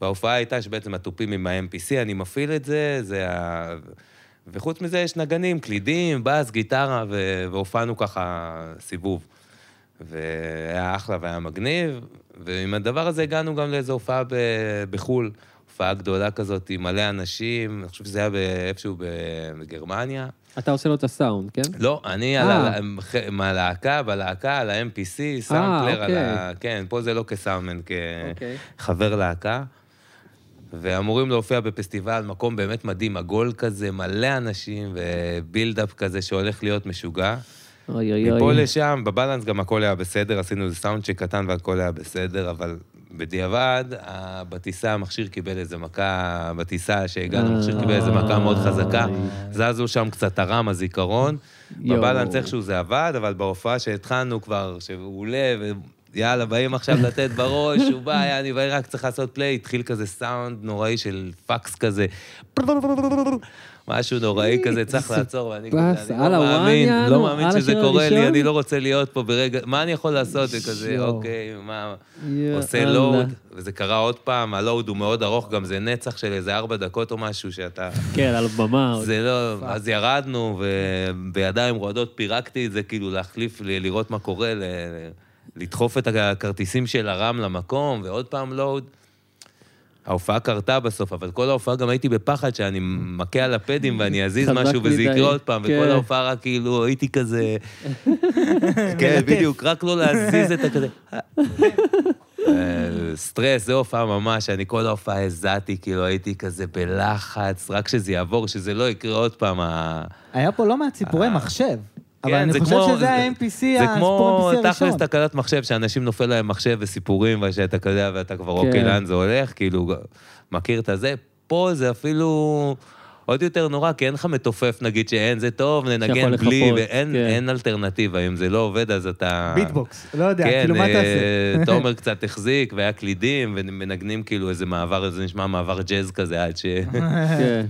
S3: וההופעה הייתה שבעצם התופים עם ה-MPC, אני מפעיל את זה, זה ה... וחוץ מזה יש נגנים, קלידים, בס, גיטרה, ו... והופענו ככה סיבוב. והיה אחלה והיה מגניב, ועם הדבר הזה הגענו גם לאיזו הופעה ב... בחו"ל, הופעה גדולה כזאת עם מלא אנשים, אני חושב שזה היה איפשהו בגרמניה.
S1: אתה עושה לו את הסאונד, כן?
S3: לא, אני
S1: אה.
S3: על ה... מהלהקה, בלהקה, על ה-MPC, סאמפלר, על ה... כן, פה זה לא כסאונדמן,
S1: אוקיי.
S3: כחבר להקה. ואמורים להופיע בפסטיבל, מקום באמת מדהים, עגול כזה, מלא אנשים, ובילדאפ כזה שהולך להיות משוגע.
S1: אוי אוי
S3: מפה
S1: אוי.
S3: לשם, בבלנס גם הכל היה בסדר, עשינו איזה סאונדצ'ק קטן והכל היה בסדר, אבל בדיעבד, בטיסה המכשיר קיבל איזה מכה, בטיסה שהגענו, המכשיר קיבל איזה מכה מאוד חזקה, זזו שם קצת הרם, הזיכרון. בבלנס איכשהו זה עבד, אבל בהופעה שהתחלנו כבר, שהוא עולה, ויאללה, באים עכשיו לתת בראש, הוא בא, היה אני רק צריך לעשות פליי, התחיל כזה סאונד נוראי של פקס כזה. משהו נוראי כזה, צריך לעצור, ואני כזה, אני לא מאמין, לא מאמין שזה קורה לי? אני לא רוצה להיות פה ברגע, מה אני יכול לעשות? זה כזה. אוקיי, מה. עושה לואוד, וזה קרה עוד פעם, הלואוד הוא מאוד ארוך, גם זה נצח של איזה ארבע דקות או משהו, שאתה...
S1: כן, על במה.
S3: זה לא, אז ירדנו, ובידיים רועדות פירקתי את זה, כאילו להחליף, לראות מה קורה, לדחוף את הכרטיסים של הרם למקום, ועוד פעם לואוד. ההופעה קרתה בסוף, אבל כל ההופעה גם הייתי בפחד שאני מכה על הפדים ואני אזיז משהו וזה. יקרה עוד פעם,
S1: כן.
S3: וכל ההופעה רק כאילו הייתי כזה... כן, בדיוק, רק לא להזיז את הכזה. אה, סטרס, זו הופעה ממש, אני כל ההופעה הזעתי, כאילו הייתי כזה בלחץ, רק שזה יעבור, שזה לא יקרה עוד פעם.
S2: היה פה לא מעט סיפורי מחשב, אבל
S3: כן,
S2: אני
S3: זה
S2: חושב שזה
S3: זה-
S2: ה-MPC,
S3: זה כמו תכלס. תקלת מחשב, שאנשים נופל להם מחשב וסיפורים, ושאתה יודע, ואתה כבר
S1: כן.
S3: אוקיי, לאן זה הולך, כאילו, מכיר את הזה. פה זה אפילו עוד יותר נורא, כי אין לך מתופף, נגיד, שאין, זה טוב, ננגן בלי,
S1: לחפות,
S3: ואין
S1: כן.
S3: אין אלטרנטיבה, אם זה לא עובד, אז אתה...
S2: ביטבוקס, לא יודע,
S3: כן,
S2: כאילו, מה
S3: אה,
S2: תעשה?
S3: תומר קצת החזיק, והיה קלידים, ומנגנים כאילו איזה מעבר, זה נשמע מעבר ג'אז כזה, עד ש...
S1: כן.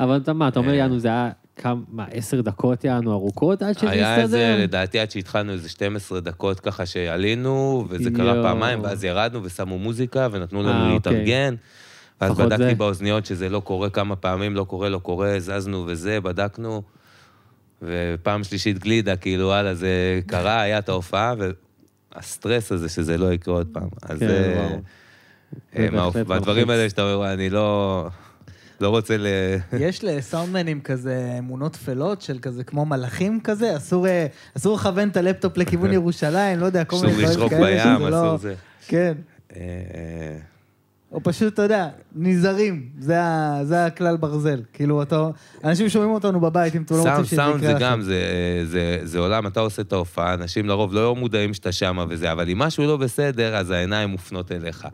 S1: אבל אתה מה, אתה אומר. יענו, זה היה כמה, מה, עשר דקות יענו ארוכות עד שזה
S3: היה איזה? לדעתי עד שהתחלנו איזה 12 דקות ככה שעלינו, וזה קרה
S1: יואו.
S3: פעמיים, ואז ירדנו ושמו מוזיקה, ונתנו
S1: אה,
S3: לנו
S1: אוקיי.
S3: להתארגן. ואז
S1: לפחות
S3: בדקתי
S1: זה.
S3: באוזניות שזה לא קורה כמה פעמים, לא קורה, לא קורה, זזנו וזה, בדקנו. ופעם שלישית גלידה, כאילו, וואלה, זה קרה, היה את ההופעה, הסטרס הזה שזה לא יקרה עוד פעם. אז
S1: כן,
S3: זה...
S1: וואו.
S3: אה,
S1: זה בהחלט
S3: והדברים. האלה שאתה אומר, "וואי, אני לא... לא רוצה ל...
S2: יש לסאונדמנים כזה אמונות טפלות של כזה כמו מלאכים כזה, אסור אה, אסור לכוון את הלפטופ לכיוון ירושלים, לא יודע, כל
S3: אסור
S2: מיני דברים
S3: לשרוק
S2: כאלה
S3: בים,
S2: שזה לא...
S3: אסור זה.
S2: כן.
S3: אה, אה,
S2: או פשוט, אתה יודע, נזהרים, זה, ה, זה הכלל ברזל. כאילו, אותו, אנשים שומעים אותנו בבית, אם אתם לא
S3: סאונד,
S2: שזה
S3: סאונד
S2: יקרה
S3: זה
S2: לכם.
S3: גם, זה, זה, זה עולם, אתה עושה את ההופעה, אנשים לרוב לא מודעים שאתה שמה וזה, אבל אם משהו לא בסדר, אז העיניים מופנות אליך.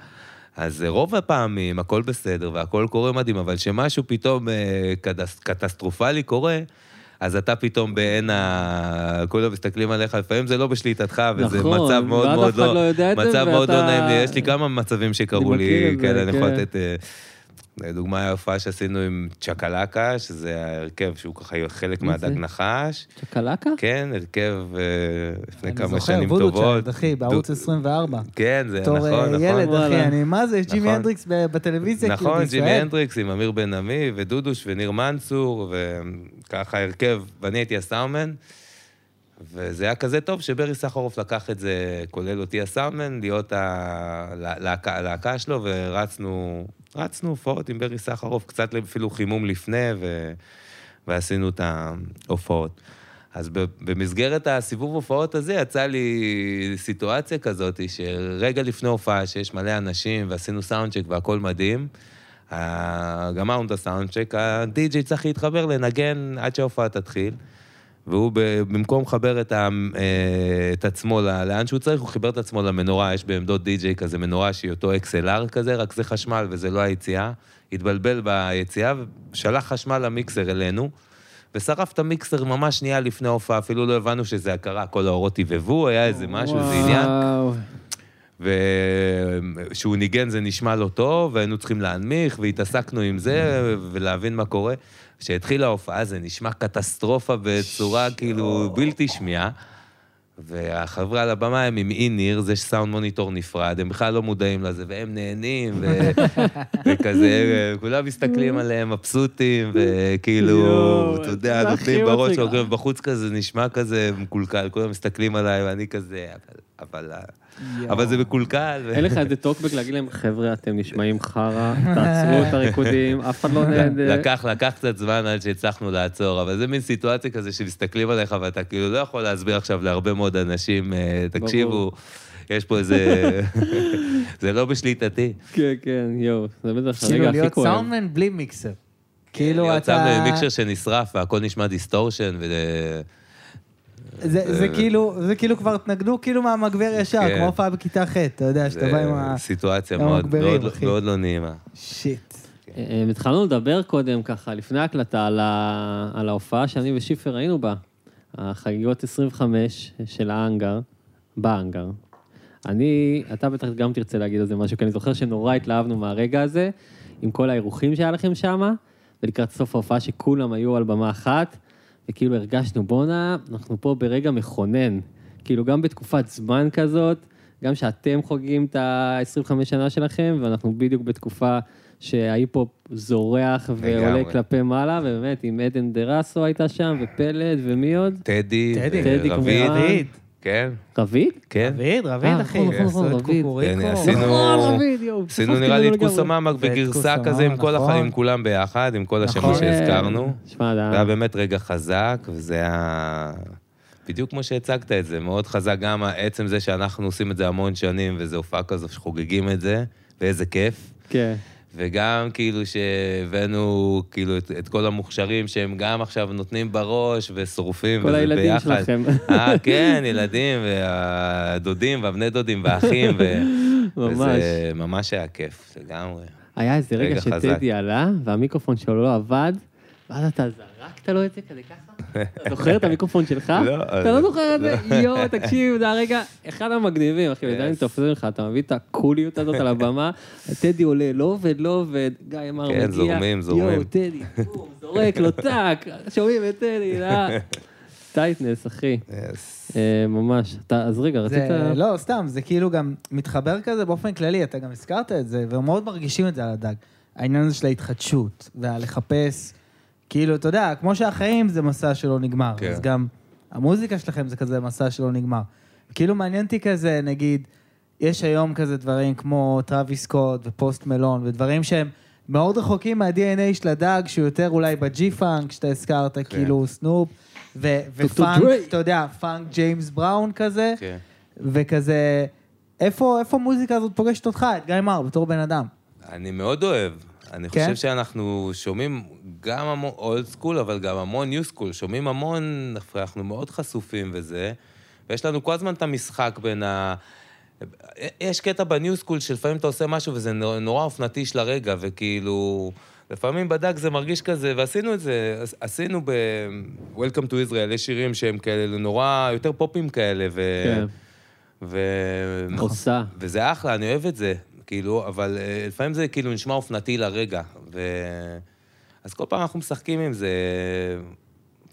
S3: אז רוב הפעמים הכל בסדר והכל קורה מדהים, אבל כשמשהו פתאום אה, קדס, קטסטרופלי קורה, אז אתה פתאום בעין ה... כולם מסתכלים עליך, לפעמים זה לא בשליטתך, וזה
S1: נכון,
S3: מצב מאוד מאוד
S1: אף אחד לא יודע את זה,
S3: מצב מאוד לא
S1: ואתה-
S3: נעים לי. יש לי כמה מצבים שקרו לי, כאלה, אני יכול
S1: כן.
S3: לתת... לדוגמה, היה הופעה שעשינו עם צ'קלקה, שזה ההרכב שהוא ככה חלק? מהדג נחש.
S1: צ'קלקה?
S3: כן, הרכב אה, לפני
S2: אני
S3: כמה
S2: זוכר,
S3: שנים
S2: וודו
S3: טובות.
S2: צ'יילד, אחי, בערוץ
S3: דו-
S2: 24.
S3: כן, זה
S2: בתור
S3: נכון,
S2: אה,
S3: נכון.
S2: ילד, אחי. אני, מה זה, יש ג'ימי
S3: נכון.
S2: הנדריקס ב- בטלוויזיה, כאילו,
S3: נכון. ג'ימי הנדריקס עם אמיר בן עמי ודודוש וניר מנצור, וככה הרכב, ואני הייתי הסאונדמן, וזה היה כזה טוב שברי סחרוף לקח את זה, כולל אותי הסאונדמן, להיות הלהקה הלהקה שלו, ורצנו, רצנו הופעות עם ברי סחרוף, קצת אפילו חימום לפני, ו... ועשינו את ההופעות. אז במסגרת הסיבוב הופעות הזה יצא לי סיטואציה כזאת, שרגע לפני הופעה שיש מלא אנשים ועשינו סאונדצ'ק והכל מדהים, גמרנו את הסאונדצ'ק, הדי-ג'יי צריך להתחבר לנגן עד שההופעה תתחיל. והוא במקום לחבר את, ה, אה, את עצמו לאן שהוא צריך, הוא חיבר את עצמו למנורה, יש בעמדות די-ג'יי כזה מנורה שהיא אותו XLR כזה, רק זה חשמל וזה לא היציאה. התבלבל ביציאה ושלח חשמל למיקסר אלינו, ושרף את המיקסר ממש שנייה לפני ההופעה, אפילו לא הבנו שזה קרה, כל האורות הבהבו, היה איזה משהו, איזה עניין.
S1: וואו.
S3: וכשהוא ניגן זה נשמע לא טוב, והיינו צריכים להנמיך, והתעסקנו עם זה, ולהבין מה קורה. כשהתחילה ההופעה זה נשמע קטסטרופה בצורה כאילו בלתי שמיעה. והחבר'ה על הבמה הם עם איניר, זה סאונד מוניטור נפרד, הם בכלל לא מודעים לזה, והם נהנים, ו... וכזה, כולם מסתכלים עליהם מבסוטים, וכאילו, אתה יודע, נותנים בראש,
S1: מצחיק.
S3: הולכים בחוץ כזה, נשמע כזה מקולקל, כולם מסתכלים עליי, ואני כזה, אבל, אבל, אבל זה מקולקל. ו-
S1: אין לך איזה טוקבק להגיד להם, חבר'ה, אתם נשמעים חרא, תעצרו את הריקודים, אף אחד לא נהנה.
S3: לקח, לקח קצת זמן עד שהצלחנו לעצור, אבל זה מין סיטואציה כזה שמסתכלים עליך ואתה כאילו לא יכול להסביר עכשיו להרבה מאוד אנשים, אה, תקשיבו, יש פה איזה... זה לא בשליטתי.
S1: כן, כן, יואו, זה בטח
S2: כאילו
S1: הרגע הכי
S2: להיות
S1: כואב.
S2: סאונדמן בלי מיקסר. כאילו
S3: להיות
S2: אתה...
S3: שם מיקסר שנשרף והכל נשמע distortion, וזה...
S2: זה, זה כאילו, זה כאילו כבר תנגנו כאילו מהמגבר ישר,
S3: כן.
S2: כמו הופעה בכיתה ח', אתה יודע, שאתה בא עם ה...
S3: סיטואציה
S2: עם
S3: מאוד
S2: המגברים,
S3: מאוד-
S2: אחי.
S3: מאוד לא נעימה.
S2: shit.
S1: אה, אה, התחלנו לדבר קודם, ככה, לפני ההקלטה, על ה- על ההופעה שאני ושיפר היינו בה, החגיגות 25 של האנגר, באנגר. אני, אתה בטח גם תרצה להגיד על זה משהו, כי אני זוכר שנורא התלהבנו מהרגע הזה, עם כל האירוחים שהיה לכם שם, ולקראת סוף ההופעה שכולם היו על במה אחת, וכאילו הרגשנו, בואנה, אנחנו פה ברגע מכונן. כאילו, גם בתקופת זמן כזאת, גם שאתם חוגגים את ה-25 שנה שלכם, ואנחנו בדיוק בתקופה שההיפ-הופ זורח ועולה. כלפי מעלה, ובאמת, עם עדן דרסו הייתה שם, ופלד, ומי עוד?
S3: טדי,
S2: טדי.
S3: רביד. כן,
S1: רביד?
S3: כן.
S2: רביד, רביד,
S1: אה,
S2: אחי.
S1: נכון, נכון, נכון, רביד.
S3: כן, עשינו-
S1: נכון, רביד, יואו.
S3: עשינו
S1: שכחתי
S3: נראה לי את. כוסממק
S2: ואת
S3: בגרסה כזה עם כל
S2: נכון.
S3: הח- עם כולם ביחד, עם כל השמות
S2: נכון.
S3: שהזכרנו.
S1: שמע,
S3: זה היה באמת רגע חזק, וזה היה... בדיוק כמו שהצגת את זה, מאוד חזק גם עצם זה שאנחנו עושים את זה המון שנים, וזו הופעה כזו שחוגגים את זה, ואיזה כיף.
S1: כן.
S3: וגם כאילו שהבאנו כאילו את, את כל המוכשרים שהם גם עכשיו נותנים בראש ושורפים,
S1: כל הילדים
S3: ביחד.
S1: שלכם.
S3: אה, כן, ילדים, והדודים, והבני דודים, והאחים, ו...
S1: ממש.
S3: וזה ממש היה כיף, לגמרי.
S1: היה איזה רגע
S3: רגע.
S1: שטדי עלה, והמיקרופון שלו לא עבד, ואז אתה זרקת לו את זה כזה ככה? זוכר את המיקרופון שלך?
S3: לא,
S1: אתה לא
S3: לא.
S1: זוכר את זה? יואו, תקשיב, זה הרגע, אחד המגניבים, אחי, עדיין
S3: Yes.
S1: תופסים לך, אתה מביא את הקוליות הזאת על הבמה, טדי עולה, לא עובד, לא עובד, גיא אמר,
S3: כן,
S1: מגיע,
S3: זורמים, זורמים.
S1: יואו, טדי, זורק לו טאק, שומעים את טדי, אה? tightness, אחי,
S3: Yes.
S1: אה, ממש. אתה- אז רגע, רצית...
S2: זה, לא, סתם, זה כאילו גם מתחבר כזה באופן כללי, אתה גם הזכרת את זה, ומאוד מרגישים את זה על הדג. העניין הזה של ההתחדשות, והלחפש, כאילו, אתה יודע, כמו שהחיים זה מסע שלא נגמר,
S3: כן.
S2: אז גם המוזיקה שלכם זה כזה מסע שלא נגמר. כאילו מעניין אותי כזה, נגיד, יש היום כזה דברים כמו טראביס סקוט ופוסט מלון, ודברים שהם מאוד רחוקים מה-DNA של הדג, שהוא יותר אולי ב G-funk, שאתה הזכרת,
S3: כן.
S2: כאילו סנופ, ו- ופאנק. אתה יודע, פאנק ג'יימס בראון כזה,
S3: כן.
S2: וכזה, איפה איפה המוזיקה הזאת פוגשת אותך, את גיא מר, בתור בן אדם?
S3: אני מאוד אוהב. אני
S2: כן?
S3: חושב שאנחנו שומעים גם המון old school, אבל גם המון new school. שומעים המון, אנחנו מאוד חשופים וזה, ויש לנו כל הזמן את המשחק בין ה... יש קטע ב new school שלפעמים אתה עושה משהו וזה נו- נורא אופנתי של הרגע, וכאילו... לפעמים בדג זה מרגיש כזה, ועשינו את זה, עש- עשינו ב-Welcome to Israel, יש שירים שהם כאלה נורא, יותר פופים כאלה, ו...
S1: כן.
S3: ו...
S1: עושה.
S3: וזה אחלה, אני אוהב את זה, כאילו, אבל אה, לפעמים זה כאילו נשמע אופנתי לרגע. ו... אז כל פעם אנחנו משחקים עם זה.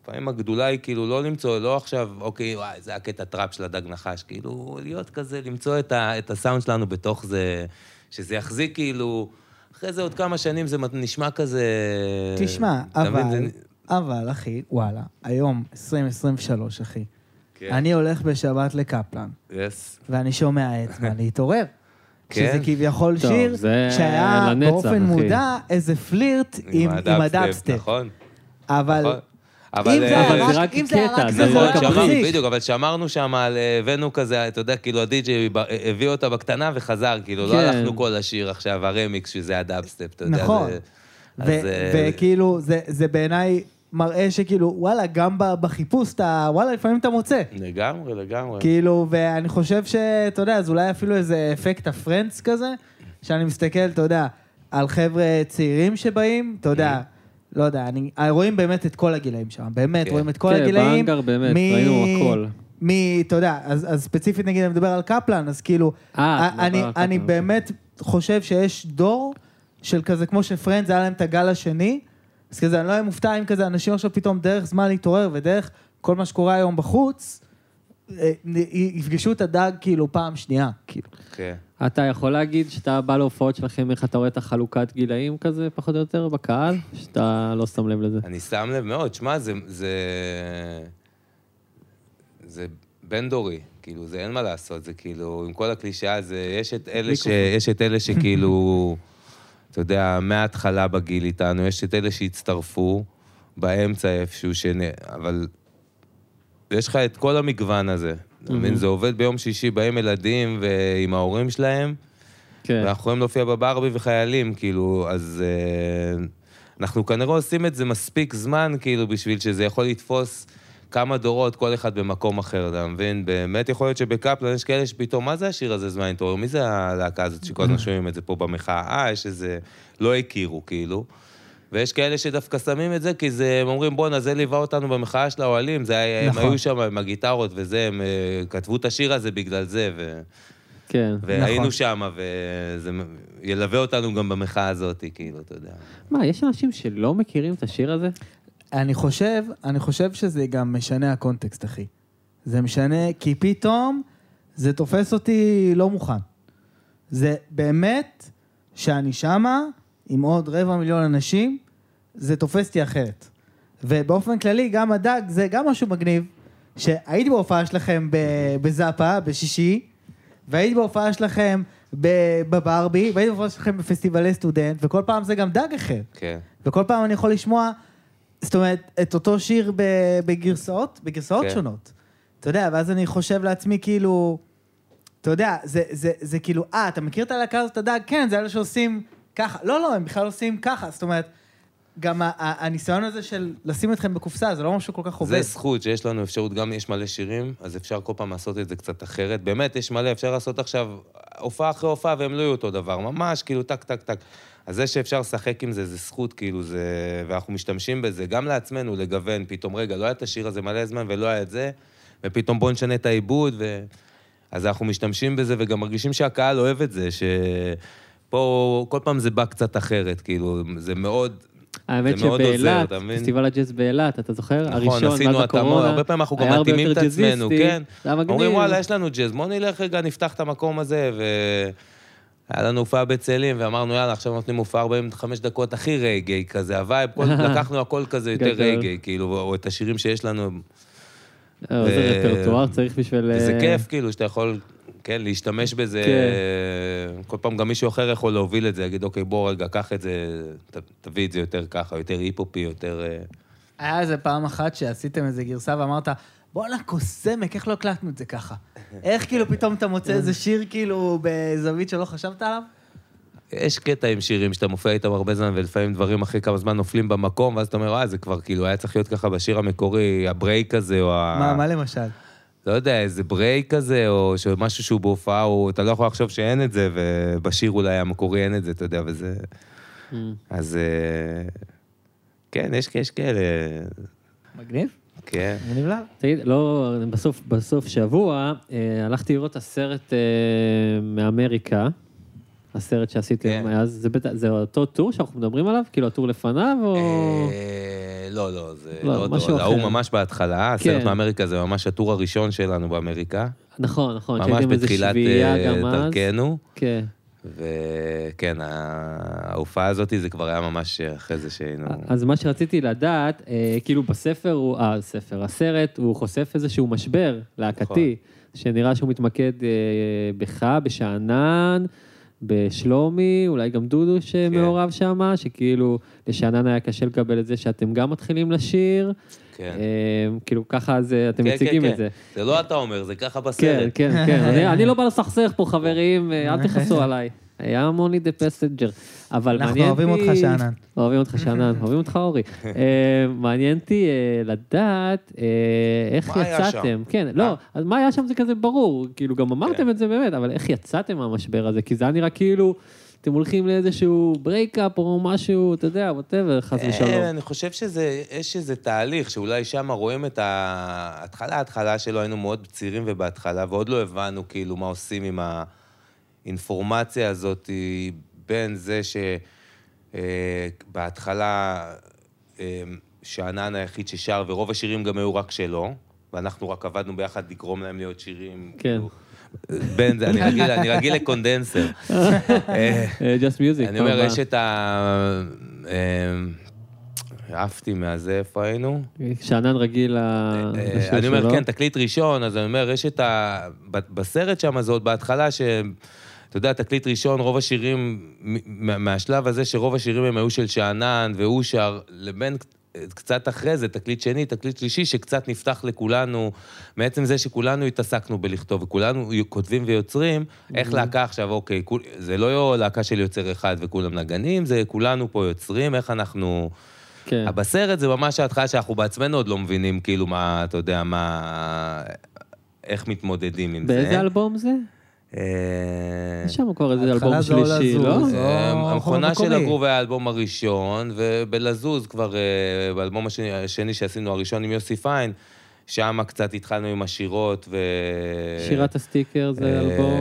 S3: לפעמים הגדולה היא כאילו לא למצוא, לא עכשיו, אוקיי, וואי, זה הקטע טראפ של הדג נחש, כאילו, להיות כזה, למצוא את, ה... את הסאונד שלנו בתוך זה, שזה יחזיק כאילו, אחרי זה עוד כמה שנים זה נשמע כזה...
S2: תשמע? אבל,
S3: זה-
S2: אבל, אחי, וואלה, היום, 2023, אחי.
S3: כן.
S2: אני הולך בשבת לקפלן,
S3: Yes.
S2: ואני שומע הזמן להתעורר.
S3: כן?
S2: שזה כביכול
S1: טוב,
S2: שיר
S1: זה
S2: שהיה
S1: לנצח,
S2: באופן
S1: אחי.
S2: מודע איזה פלירט עם עם הדאבסטפ.
S3: נכון.
S2: אבל
S3: נכון. אבל, אה,
S2: אם זה היה
S1: קטע,
S2: רק
S1: זה
S2: זה,
S1: רק
S3: שמרנו,
S2: מחזיק.
S3: בדיוק, אבל שמרנו שם על... אה, הבאנו כזה, אתה יודע, כאילו הדי-ג'יי הביא אותה בקטנה וחזר, כאילו, לא
S1: כן.
S3: הלכנו כל השיר עכשיו, הרמיקס, שזה הדאבסטפ, אתה יודע.
S2: נכון.
S3: אה,
S2: וכאילו, זה- זה בעיניי מראה שכאילו, וואלה, גם בחיפוש אתה, וואלה, לפעמים אתה מוצא.
S3: לגמרי, לגמרי.
S2: כאילו, ואני חושב שאתה יודע, אז אולי אפילו איזה אפקט ה Friends כזה, שאני מסתכל, אתה יודע, על חבר'ה צעירים שבאים, אתה יודע, לא יודע, אני, רואים באמת את כל הגילאים שם, באמת,
S3: כן.
S2: רואים את כל
S1: כן,
S2: הגילאים.
S1: banger באמת,
S2: מ-
S1: ראינו הכל.
S2: מ... אתה יודע, אז, אז ספציפית נגיד אני מדבר על קפלן, אז כאילו,
S1: אה, אתה מדבר
S2: אני,
S1: על
S2: אני
S1: קפלן,
S2: באמת חושב שיש דור של כזה, כמו שפרנדס היה להם את הגל השני, אז כזה, אני לא אהיה מופתע אם כזה אנשים עכשיו פתאום דרך זמן להתעורר ודרך כל מה שקורה היום בחוץ, אה, יפגשו את הדג כאילו פעם שנייה, כאילו.
S3: כן.
S1: אתה יכול להגיד שאתה בא להופעות שלכם, איך אתה רואה את החלוקת גילאים כזה, פחות או יותר, בקהל? שאתה לא שם לב לזה.
S3: אני שם לב מאוד, שמע, זה... זה... זה בין-דורי, כאילו, זה אין מה לעשות, זה כאילו, עם כל הקלישאה, זה, יש את אלה, ש, יש את אלה שכאילו, אתה יודע, מההתחלה בגיל איתנו, יש את אלה שהצטרפו באמצע איפשהו, שנ... אבל יש לך את כל המגוון הזה. אתה מבין? זה עובד ביום שישי, באים ילדים ועם ההורים שלהם,
S1: כן.
S3: ואנחנו יכולים להופיע בברבי וחיילים, כאילו, אז אה, אנחנו כנראה עושים את זה מספיק זמן, כאילו, בשביל שזה יכול לתפוס כמה דורות, כל אחד במקום אחר, אתה מבין? באמת יכול להיות שבקפלן יש כאלה שפתאום, מה זה השיר הזה, זמן התעורר? מי זה הלהקה הזאת שכל הזמן שומעים את זה פה במחאה? אה, יש איזה... לא הכירו, כאילו. ויש כאלה שדווקא שמים את זה, כי זה, הם אומרים, בואנה, זה ליווה אותנו במחאה של האוהלים, זה היה,
S2: נכון.
S3: הם היו שם עם הגיטרות וזה, הם אה, כתבו את השיר הזה בגלל זה, ו...
S1: כן.
S3: והיינו
S2: נכון.
S3: שם, וזה ילווה אותנו גם במחאה הזאת, כאילו, אתה יודע.
S1: מה, יש אנשים שלא מכירים את השיר הזה?
S2: אני חושב, אני חושב שזה גם משנה הקונטקסט, אחי. זה משנה, כי פתאום זה תופס אותי לא מוכן. זה באמת שאני שמה עם עוד רבע מיליון אנשים, זה תופס אותי אחרת. ובאופן כללי, גם הדג זה גם משהו מגניב, שהייתי בהופעה שלכם בזאפה, בשישי, והייתי בהופעה שלכם בברבי, והייתי בהופעה שלכם בפסטיבלי סטודנט, וכל פעם זה גם דג אחר.
S3: כן.
S2: וכל פעם אני יכול לשמוע, זאת אומרת, את אותו שיר בגרסאות, בגרסאות
S3: כן.
S2: שונות. אתה יודע, ואז אני חושב לעצמי, כאילו, אתה יודע, זה, זה, זה כאילו, אה, אתה מכיר את הלהקה הזאת, הדג? כן, זה אלה שעושים ככה. לא, לא, הם בכלל עושים ככה. זאת אומרת, גם הניסיון הזה של לשים אתכם בקופסה, זה לא משהו כל כך עובד.
S3: זה זכות שיש לנו אפשרות, גם יש מלא שירים, אז אפשר כל פעם לעשות את זה קצת אחרת. באמת, יש מלא, אפשר לעשות עכשיו הופעה אחרי הופעה, והם לא יהיו אותו דבר, ממש, כאילו, טק, טק, טק. אז זה שאפשר לשחק עם זה, זה זכות, כאילו, זה... ואנחנו משתמשים בזה, גם לעצמנו, לגוון, פתאום, רגע, לא היה את השיר הזה מלא זמן ולא היה את זה, ופתאום בואו נשנה את העיבוד, ו... אז אנחנו משתמשים בזה, וגם מרגישים שהקהל אוהב את זה, שפה כל פעם זה בא קצת אחרת, כאילו, זה מאוד...
S1: האמת שבאילת? פסטיבל הג'אז באילת, אתה זוכר?
S3: נכון,
S1: הראשון,
S3: עשינו התאמות, הרבה פעמים אנחנו גם מתאימים את עצמנו, כן. אומרים, וואלה, יש לנו ג'אז, בוא נלך רגע, נפתח את המקום הזה, ו... היה לנו הופעה בצאלים, ואמרנו, יאללה, עכשיו נותנים הופעה 45 דקות הכי רייגי כזה, ה vibe, כל- לקחנו הכל כזה יותר. רייגי, כאילו, או את השירים שיש לנו.
S1: אה, איזה
S3: ו-
S1: רפרטואר צריך בשביל...
S3: וזה
S1: אה,
S3: כיף, כאילו, שאתה יכול, כן, להשתמש בזה.
S1: כן.
S3: כל פעם גם מישהו אחר יכול להוביל את זה, להגיד, אוקיי, בוא רגע, קח את זה, תביא את זה יותר ככה, יותר היפ-הופי, יותר... אה,
S2: היה איזה פעם אחת שעשיתם איזה גרסה ואמרת, בואנה קוסמק, איך לא הקלטנו את זה ככה? איך כאילו פתאום אתה מוצא איזה שיר כאילו בזווית שלא חשבת עליו?
S3: יש קטע עם שירים שאתה מופיע איתם הרבה זמן, ולפעמים דברים אחרי כמה זמן נופלים במקום, ואז אתה אומר, אה, זה כבר כאילו היה צריך להיות ככה בשיר המקורי, ה break הזה, או ה...
S2: מה, מה למשל?
S3: לא יודע, איזה break כזה, או משהו שהוא בהופעה, או אתה לא יכול לחשוב שאין את זה, ובשיר אולי המקורי אין את זה, אתה יודע, וזה...
S1: אה,
S3: אז אה, כן, יש, יש כאלה,
S2: מגניב?
S3: כן.
S2: מגניב לה?
S1: תגיד, לא, בסוף, בסוף שבוע אה, הלכתי לראות את הסרט אה, מאמריקה, הסרט שעשיתם
S3: כן.
S1: אז, זה, בטח- זה אותו טור שאנחנו מדברים עליו? כאילו הטור לפניו, או...
S3: אה, לא, לא, זה
S1: לא,
S3: לא
S1: משהו
S3: אותו, ההוא
S1: אחר.
S3: ממש בהתחלה, הסרט
S1: כן.
S3: מאמריקה זה ממש הטור הראשון שלנו באמריקה.
S1: נכון, נכון,
S3: ממש
S1: שהייתם איזה
S3: בתחילת
S1: שביעייה
S3: אה,
S1: גם אז.
S3: דרכנו.
S1: כן.
S3: וכן, ההופעה הזאת זה כבר היה ממש אחרי זה שהיינו...
S1: אז מה שרציתי לדעת, אה, כאילו בספר, הוא, אה, ספר, הסרט, הוא חושף איזשהו משבר להקתי, שנראה שהוא מתמקד אה, בך, בשאנן, בשלומי, אולי גם דודו שמעורב שם, שכאילו לשאנן היה קשה לקבל את זה שאתם גם מתחילים לשיר,
S3: כן.
S1: אה, כאילו ככה זה, אתם
S3: כן,
S1: מציגים
S3: כן,
S1: את זה.
S3: זה לא אתה אומר, זה ככה
S1: כן,
S3: בסרט.
S1: כן, כן, אני, אני לא בא לסכסך פה, חברים, אה, אל תכעסו עליי. I'm only the messenger. אבל
S2: אנחנו
S1: מעניין
S2: אוהבים
S1: אותי-
S2: אותך, שאנן.
S1: אוהבים אותך שאנן, אוהבים אותך אורי. אה, מעניין אותי אה, לדעת אה, איך יצאתם. כן,
S3: אה.
S1: לא, אז מה היה שם זה כזה ברור, כאילו גם אמרתם את זה באמת, אבל איך יצאתם מהמשבר הזה? כי זה היה נראה כאילו אתם הולכים לאיזשהו breakup או משהו, אתה יודע, whatever, חס
S3: אה,
S1: ושלום.
S3: אני חושב שזה, יש איזה תהליך שאולי שם רואים את ההתחלה, ההתחלה שלו, היינו מאוד צעירים ובהתחלה, ועוד לא הבנו כאילו מה עושים עם האינפורמציה הזאת בין זה שבהתחלה שאנן היחיד ששר, ורוב השירים גם היו רק שלו, ואנחנו רק עבדנו ביחד לגרום להם להיות שירים.
S1: כן.
S3: כאילו, זה, אני רגיל, אני רגיל לקונדנסר. אה,
S1: Just Music.
S3: אני אומר, יש את ה... אה, עפתי מהזה, איפה היינו?
S1: שאנן רגיל
S3: אה,
S1: לשיר
S3: אני אומר,
S1: שלו.
S3: כן, תקליט ראשון, אז אני אומר, יש את ה... בסרט שם, זה עוד בהתחלה, ש... אתה יודע, תקליט ראשון, רוב השירים, מהשלב הזה שרוב השירים הם היו של שאנן, והוא שר, לבין קצת אחרי זה, תקליט שני, תקליט שלישי, שקצת נפתח לכולנו, מעצם זה שכולנו התעסקנו בלכתוב, וכולנו כותבים ויוצרים, איך להקה עכשיו, אוקיי, כול- זה לא להקה של יוצר אחד וכולם נגנים, זה כולנו פה יוצרים, איך אנחנו...
S1: כן.
S3: אבל בסרט זה ממש ההתחלה שאנחנו בעצמנו עוד לא מבינים, כאילו, מה, אתה יודע, מה... איך מתמודדים עם זה.
S1: באיזה אלבום זה?
S3: אה,
S1: יש שם כבר איזה אלבום שלישי. לא?
S3: אה, המכונה של. הגרוב היה האלבום הראשון, ובלזוז כבר, אה, באלבום השני, השני שעשינו, הראשון עם יוסי פיין, שם קצת התחלנו עם השירות, ו...
S1: שירת הסטיקר זה
S3: אה,
S1: אלבום.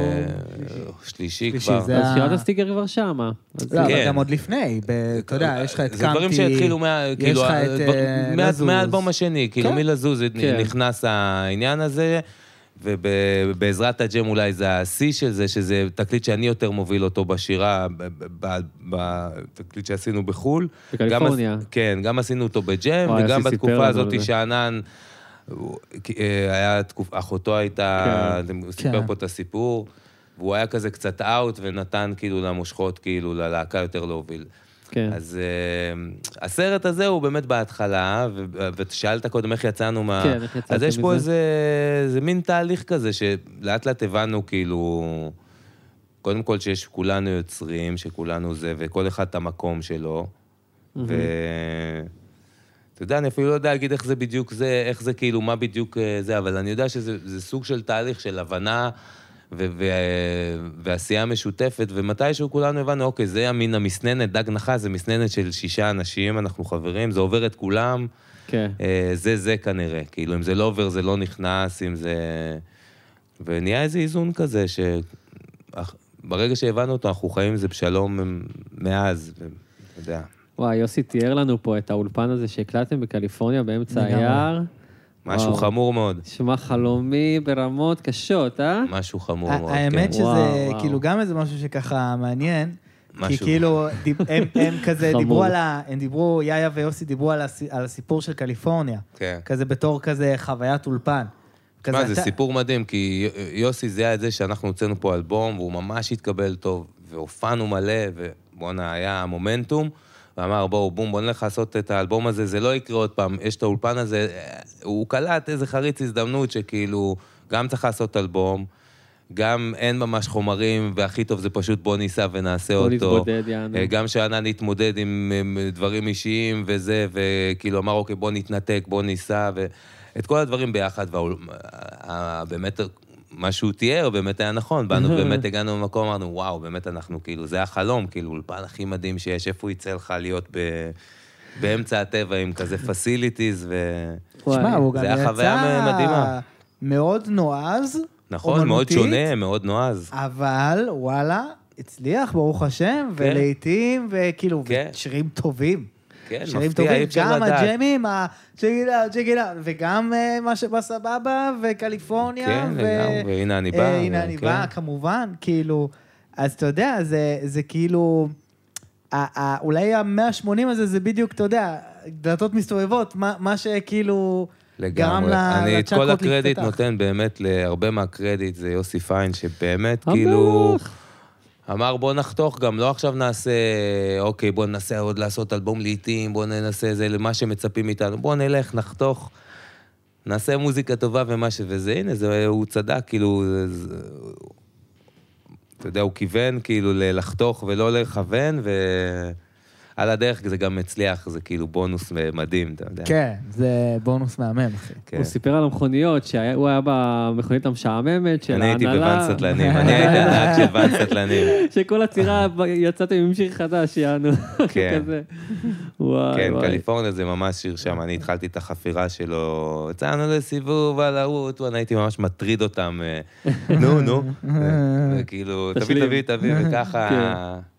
S3: שלישי כבר.
S1: אז שירת הסטיקר כבר שמה.
S2: לא, אבל
S3: כן.
S2: גם עוד לפני, אתה יודע, יש לך את קאמטי.
S3: זה דברים שהתחילו מה... כאילו,
S2: לך את, אה, לזוז.
S3: מהאלבום השני, כאילו,
S2: כן.
S3: מלזוז
S1: כן.
S3: נכנס העניין הזה, ובעזרת הג'ם אולי זה השיא של זה, שזה תקליט שאני יותר מוביל אותו בשירה, בתקליט שעשינו בחו"ל.
S1: בקליפורניה.
S3: גם כן, גם עשינו אותו בג'ם, וגם בתקופה הזאת. שאנן, אה, היה תקופה, אחותו הייתה,
S1: כן.
S3: הוא סיפר
S2: כן.
S3: פה את הסיפור, והוא היה כזה קצת אאוט, ונתן כאילו למושכות, כאילו, ללהקה יותר להוביל.
S1: כן.
S3: אז uh, הסרט הזה הוא באמת בהתחלה, ו- ושאלת קודם איך יצאנו מה...
S1: כן, איך יצאתם
S3: אז יש פה
S1: מזה?
S3: איזה, איזה מין תהליך כזה, שלאט לאט הבנו כאילו... קודם כל שיש כולנו יוצרים, שכולנו זה, וכל אחד את המקום שלו. ו... אתה יודע, אני אפילו לא יודע להגיד איך זה בדיוק זה, איך זה כאילו, מה בדיוק אה, זה, אבל אני יודע שזה זה סוג של תהליך של הבנה ו- ו- ועשייה משותפת, ומתישהו כולנו הבנו, אוקיי, זה המין המסננת, דג נחש זה מסננת של שישה אנשים, אנחנו חברים, זה עובר את כולם,
S1: כן.
S3: אה, זה זה כנראה, כאילו, אם זה לא עובר, זה לא נכנס, אם זה... ונהיה איזה איזון כזה, שברגע שהבנו אותו, אנחנו חיים עם זה בשלום מאז, אתה יודע.
S1: וואי, יוסי תיאר לנו פה את האולפן הזה שהקלטתם בקליפורניה באמצע. היער.
S3: משהו
S1: וואו.
S3: חמור מאוד,
S1: נשמע חלומי ברמות קשות, אה?
S3: משהו חמור מאוד,
S2: האמת
S3: כן.
S2: שזה
S1: וואו, וואו.
S2: כאילו גם איזה משהו שככה מעניין, כי
S3: משהו.
S2: כאילו, דיב- הם, הם כזה
S1: חמוד.
S2: דיברו על ה... הם דיברו, יאיה ויוסי דיברו על, הס, על הסיפור של קליפורניה.
S3: כן.
S2: כזה בתור כזה חוויית אולפן.
S3: תשמע, זה
S2: אתה-
S3: סיפור מדהים, כי יוסי זיהה את זה שאנחנו הוצאנו פה אלבום, והוא ממש התקבל טוב, והופענו מלא, ובואנה, היה מומנטום, ואמר, בואו, בום, בוא נלך לעשות את האלבום הזה, זה לא יקרה עוד פעם, יש את האולפן הזה, הוא קלט איזה חריץ הזדמנות שכאילו, גם צריך לעשות אלבום, גם אין ממש חומרים, והכי טוב זה פשוט בוא ניסע ונעשה
S1: בוא
S3: אותו.
S1: נתבודד, יענו.
S3: אה, גם שענן התמודד עם עם דברים אישיים וזה, וכאילו אמר, אוקיי, בוא נתנתק, בוא ניסע, ואת כל הדברים ביחד, ובאמת, מה שהוא תיאר באמת היה נכון, באנו, באמת הגענו למקום, אמרנו, וואו, באמת אנחנו, כאילו, זה החלום, כאילו, אולפן הכי מדהים שיש, איפה יצא לך להיות ב... באמצע הטבע עם כזה פסיליטיז, ו...
S2: שמע, הוא גם
S3: זה היה חוויה
S2: יצא
S3: מדהימה.
S2: מאוד נועז,
S3: נכון, מאוד
S2: אומנותית,
S3: שונה, מאוד נועז.
S2: אבל וואלה, הצליח, ברוך השם,
S3: כן.
S2: ולעיתים, וכאילו,
S3: כן.
S2: שירים טובים.
S3: כן,
S2: שירים
S3: מפתיע,
S2: טובים,
S3: אי אפשר
S2: גם
S3: לדעת.
S2: הג'מים, ה- צ'גילה, צ'גילה, וגם אה, מה שבסבבה, וקליפורניה,
S3: כן,
S2: ו-
S3: לגמרי, והנה אני בא,
S2: אה, הנה אני
S3: כן.
S2: בא, כמובן, כאילו, אז אתה יודע, זה, זה כאילו, ה- ה- אולי ה-180 הזה זה בדיוק, אתה יודע, דלתות מסתובבות, מה, מה שכאילו
S3: לגמרי. אני את כל הקרדיט. נותן באמת להרבה מהקרדיט, זה יוסי פיין, שבאמת
S1: המלך.
S3: אמר בוא נחתוך גם, לא עכשיו נעשה, אוקיי, בוא ננסה עוד לעשות אלבום לעיתים, בוא ננסה זה למה שמצפים מאיתנו, בוא נלך, נחתוך, נעשה מוזיקה טובה ומה ש... וזה, הנה, זה, הוא צדק, כאילו, זה, אתה יודע, הוא כיוון כאילו לחתוך ולא לכוון, ועל הדרך זה גם הצליח, זה כאילו בונוס מדהים, אתה יודע.
S2: כן, זה בונוס מהמם, אחי.
S3: כן.
S1: הוא סיפר על המכוניות, שהוא היה במכונית המשעממת של
S3: אני הייתי
S1: ההנהלה.
S3: בוואן סטלנים, אני הייתי הנהג של ואן סטלנים.
S1: שכל הצירה יצאתם עם שיר חדש, יענו.
S3: כן.
S1: כזה. וואי,
S3: כן,
S1: וואי.
S3: קליפורניה זה ממש שיר שם, אני התחלתי את החפירה שלו, יצאנו לסיבוב על הרוט, ואני הייתי ממש מטריד אותם, אה, נו, נו, וכאילו, תביא. תביא, תביא, וככה,
S1: כן.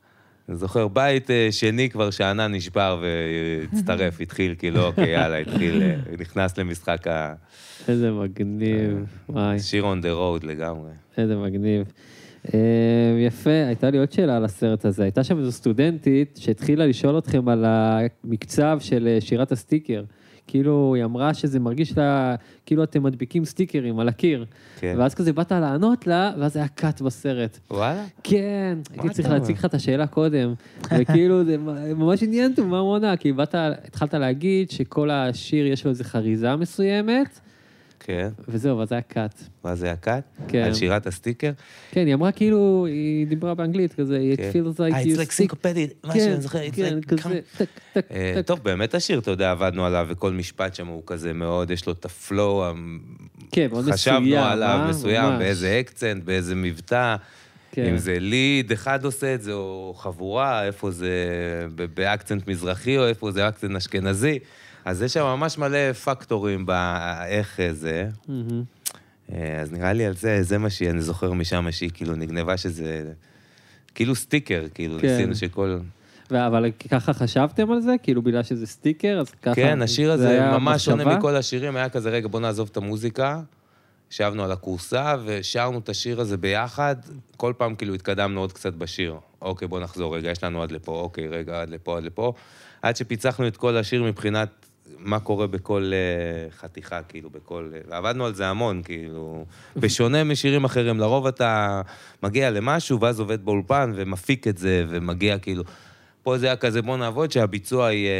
S3: אני זוכר, בית אה, שני כבר שענן נשבר והצטרף, התחיל, כאילו, אוקיי, יאללה, התחיל, אה, נכנס למשחק ה...
S1: איזה מגניב, וואי,
S3: שיר on the road לגמרי.
S1: איזה מגניב. אה, יפה, הייתה לי עוד שאלה על הסרט הזה. הייתה שם איזו סטודנטית שהתחילה לשאול אתכם על המקצב של אה, שירת הסטיקר. כאילו, היא אמרה שזה מרגיש לה, כאילו אתם מדביקים סטיקרים על הקיר.
S3: כן.
S1: ואז כזה באת לענות לה, ואז היה קאט בסרט.
S3: וואלה?
S1: כן, הייתי צריך? להציג לך את השאלה קודם. וכאילו, זה ממש עניין אותי מה הוא עונה, כי באת, התחלת להגיד שכל השיר יש לו איזו חריזה מסוימת,
S3: כן,
S1: וזהו, ואז היה קאט.
S3: ואז זה הקאט?
S1: כן.
S3: על שירת הסטיקר?
S1: כן, היא אמרה כאילו, היא דיברה באנגלית, כזה, it
S3: כן.
S1: feels like
S3: אה,
S1: you
S3: it's like syncopated, מה
S1: כן,
S3: שאני זוכר, it's
S1: כן,
S3: like
S1: כזה, טק, טק,
S3: אה,
S1: טק.
S3: טוב, באמת השיר, אתה יודע, עבדנו עליו, וכל משפט שם הוא כזה מאוד, יש לו את ה flow,
S1: כן, מאוד
S3: חשבנו עליו,
S1: אה?
S3: מסוים. באיזה אקצנט, באיזה מבטא,
S1: כן.
S3: אם זה ליד אחד עושה את זה, או חבורה, איפה זה באקצנט מזרחי, או איפה זה אקצנט אשכנזי. אז יש שם ממש מלא פקטורים באיך זה.
S1: מהמם.
S3: אה, אז נראה לי על זה, זה מה שאני זוכר משם, שהיא כאילו נגנבה שזה... כאילו סטיקר, כאילו,
S1: כן.
S3: ניסינו שכל...
S1: אבל ככה חשבתם על זה? כאילו בגלל שזה סטיקר, אז ככה...
S3: כן, השיר
S1: זה
S3: הזה ממש שונה? מכל השירים, היה כזה, רגע, בוא נעזוב את המוזיקה. ישבנו על הכורסה ושרנו את השיר הזה ביחד, כל פעם כאילו התקדמנו עוד קצת בשיר. אוקיי, בוא נחזור רגע, יש לנו עד לפה, אוקיי, רגע, עד לפה, עד לפה. עד שפיצחנו את כל השיר מבחינת מה קורה בכל uh, חתיכה, כאילו, בכל... Uh, ועבדנו על זה המון, כאילו... בשונה משירים אחרים, לרוב אתה מגיע למשהו, ואז עובד באולפן ומפיק את זה, ומגיע כאילו... פה זה היה כזה, בוא נעבוד, שהביצוע יהיה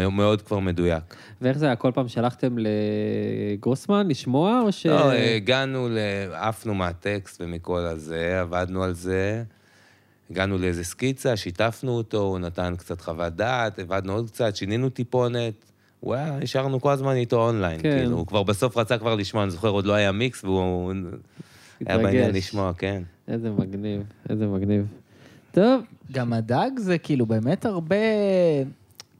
S3: אה, מאוד כבר מדויק.
S1: ואיך זה היה? כל פעם שלחתם לגרוסמן לשמוע, או ש...
S3: לא, הגענו, עפנו מהטקסט ומכל הזה, עבדנו על זה. הגענו לאיזה סקיצה, שיתפנו אותו, הוא נתן קצת חוות דעת, עבדנו עוד קצת, שינינו טיפונת. הוא היה, נשארנו כל הזמן איתו אונליין,
S1: כן.
S3: כאילו, הוא כבר בסוף רצה כבר לשמוע, אני זוכר, עוד לא היה מיקס, והוא היה
S1: התרגש.
S3: בעניין לשמוע, כן.
S1: איזה מגניב, איזה מגניב. טוב,
S2: גם הדג זה כאילו באמת הרבה,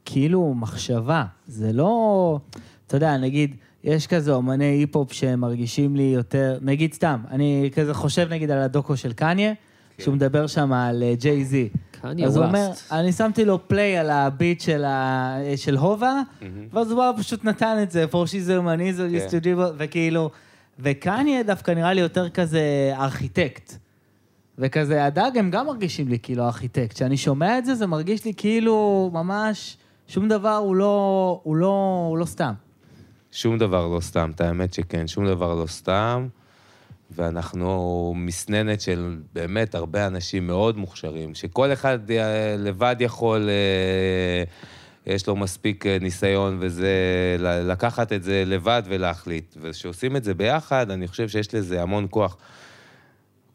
S2: כאילו, מחשבה. זה לא, אתה יודע, נגיד, יש כזה אומני היפ-הופ שמרגישים לי יותר, נגיד סתם, אני כזה חושב נגיד על הדוקו של קניה, שהוא מדבר שם על אה, ג'יי זי.
S1: קניה
S2: אז הוא אומר. אני שמתי לו play על הביט של, ה... של הובה, ואז הוא פשוט נתן את זה, for she's a man, he's a
S3: כן.
S2: וכאילו, וקניה דווקא נראה לי יותר כזה ארכיטקט. וכזה, הדג הם גם מרגישים לי כאילו ארכיטקט. כשאני שומע את זה, זה מרגיש לי כאילו ממש, שום דבר הוא לא, הוא לא, הוא לא סתם.
S3: שום דבר לא סתם, את האמת שכן, שום דבר לא סתם. ואנחנו מסננת של באמת הרבה אנשים מאוד מוכשרים, שכל אחד אה, לבד יכול, אה, יש לו מספיק אה, ניסיון וזה, לקחת את זה לבד ולהחליט. וכשעושים את זה ביחד, אני חושב שיש לזה המון כוח.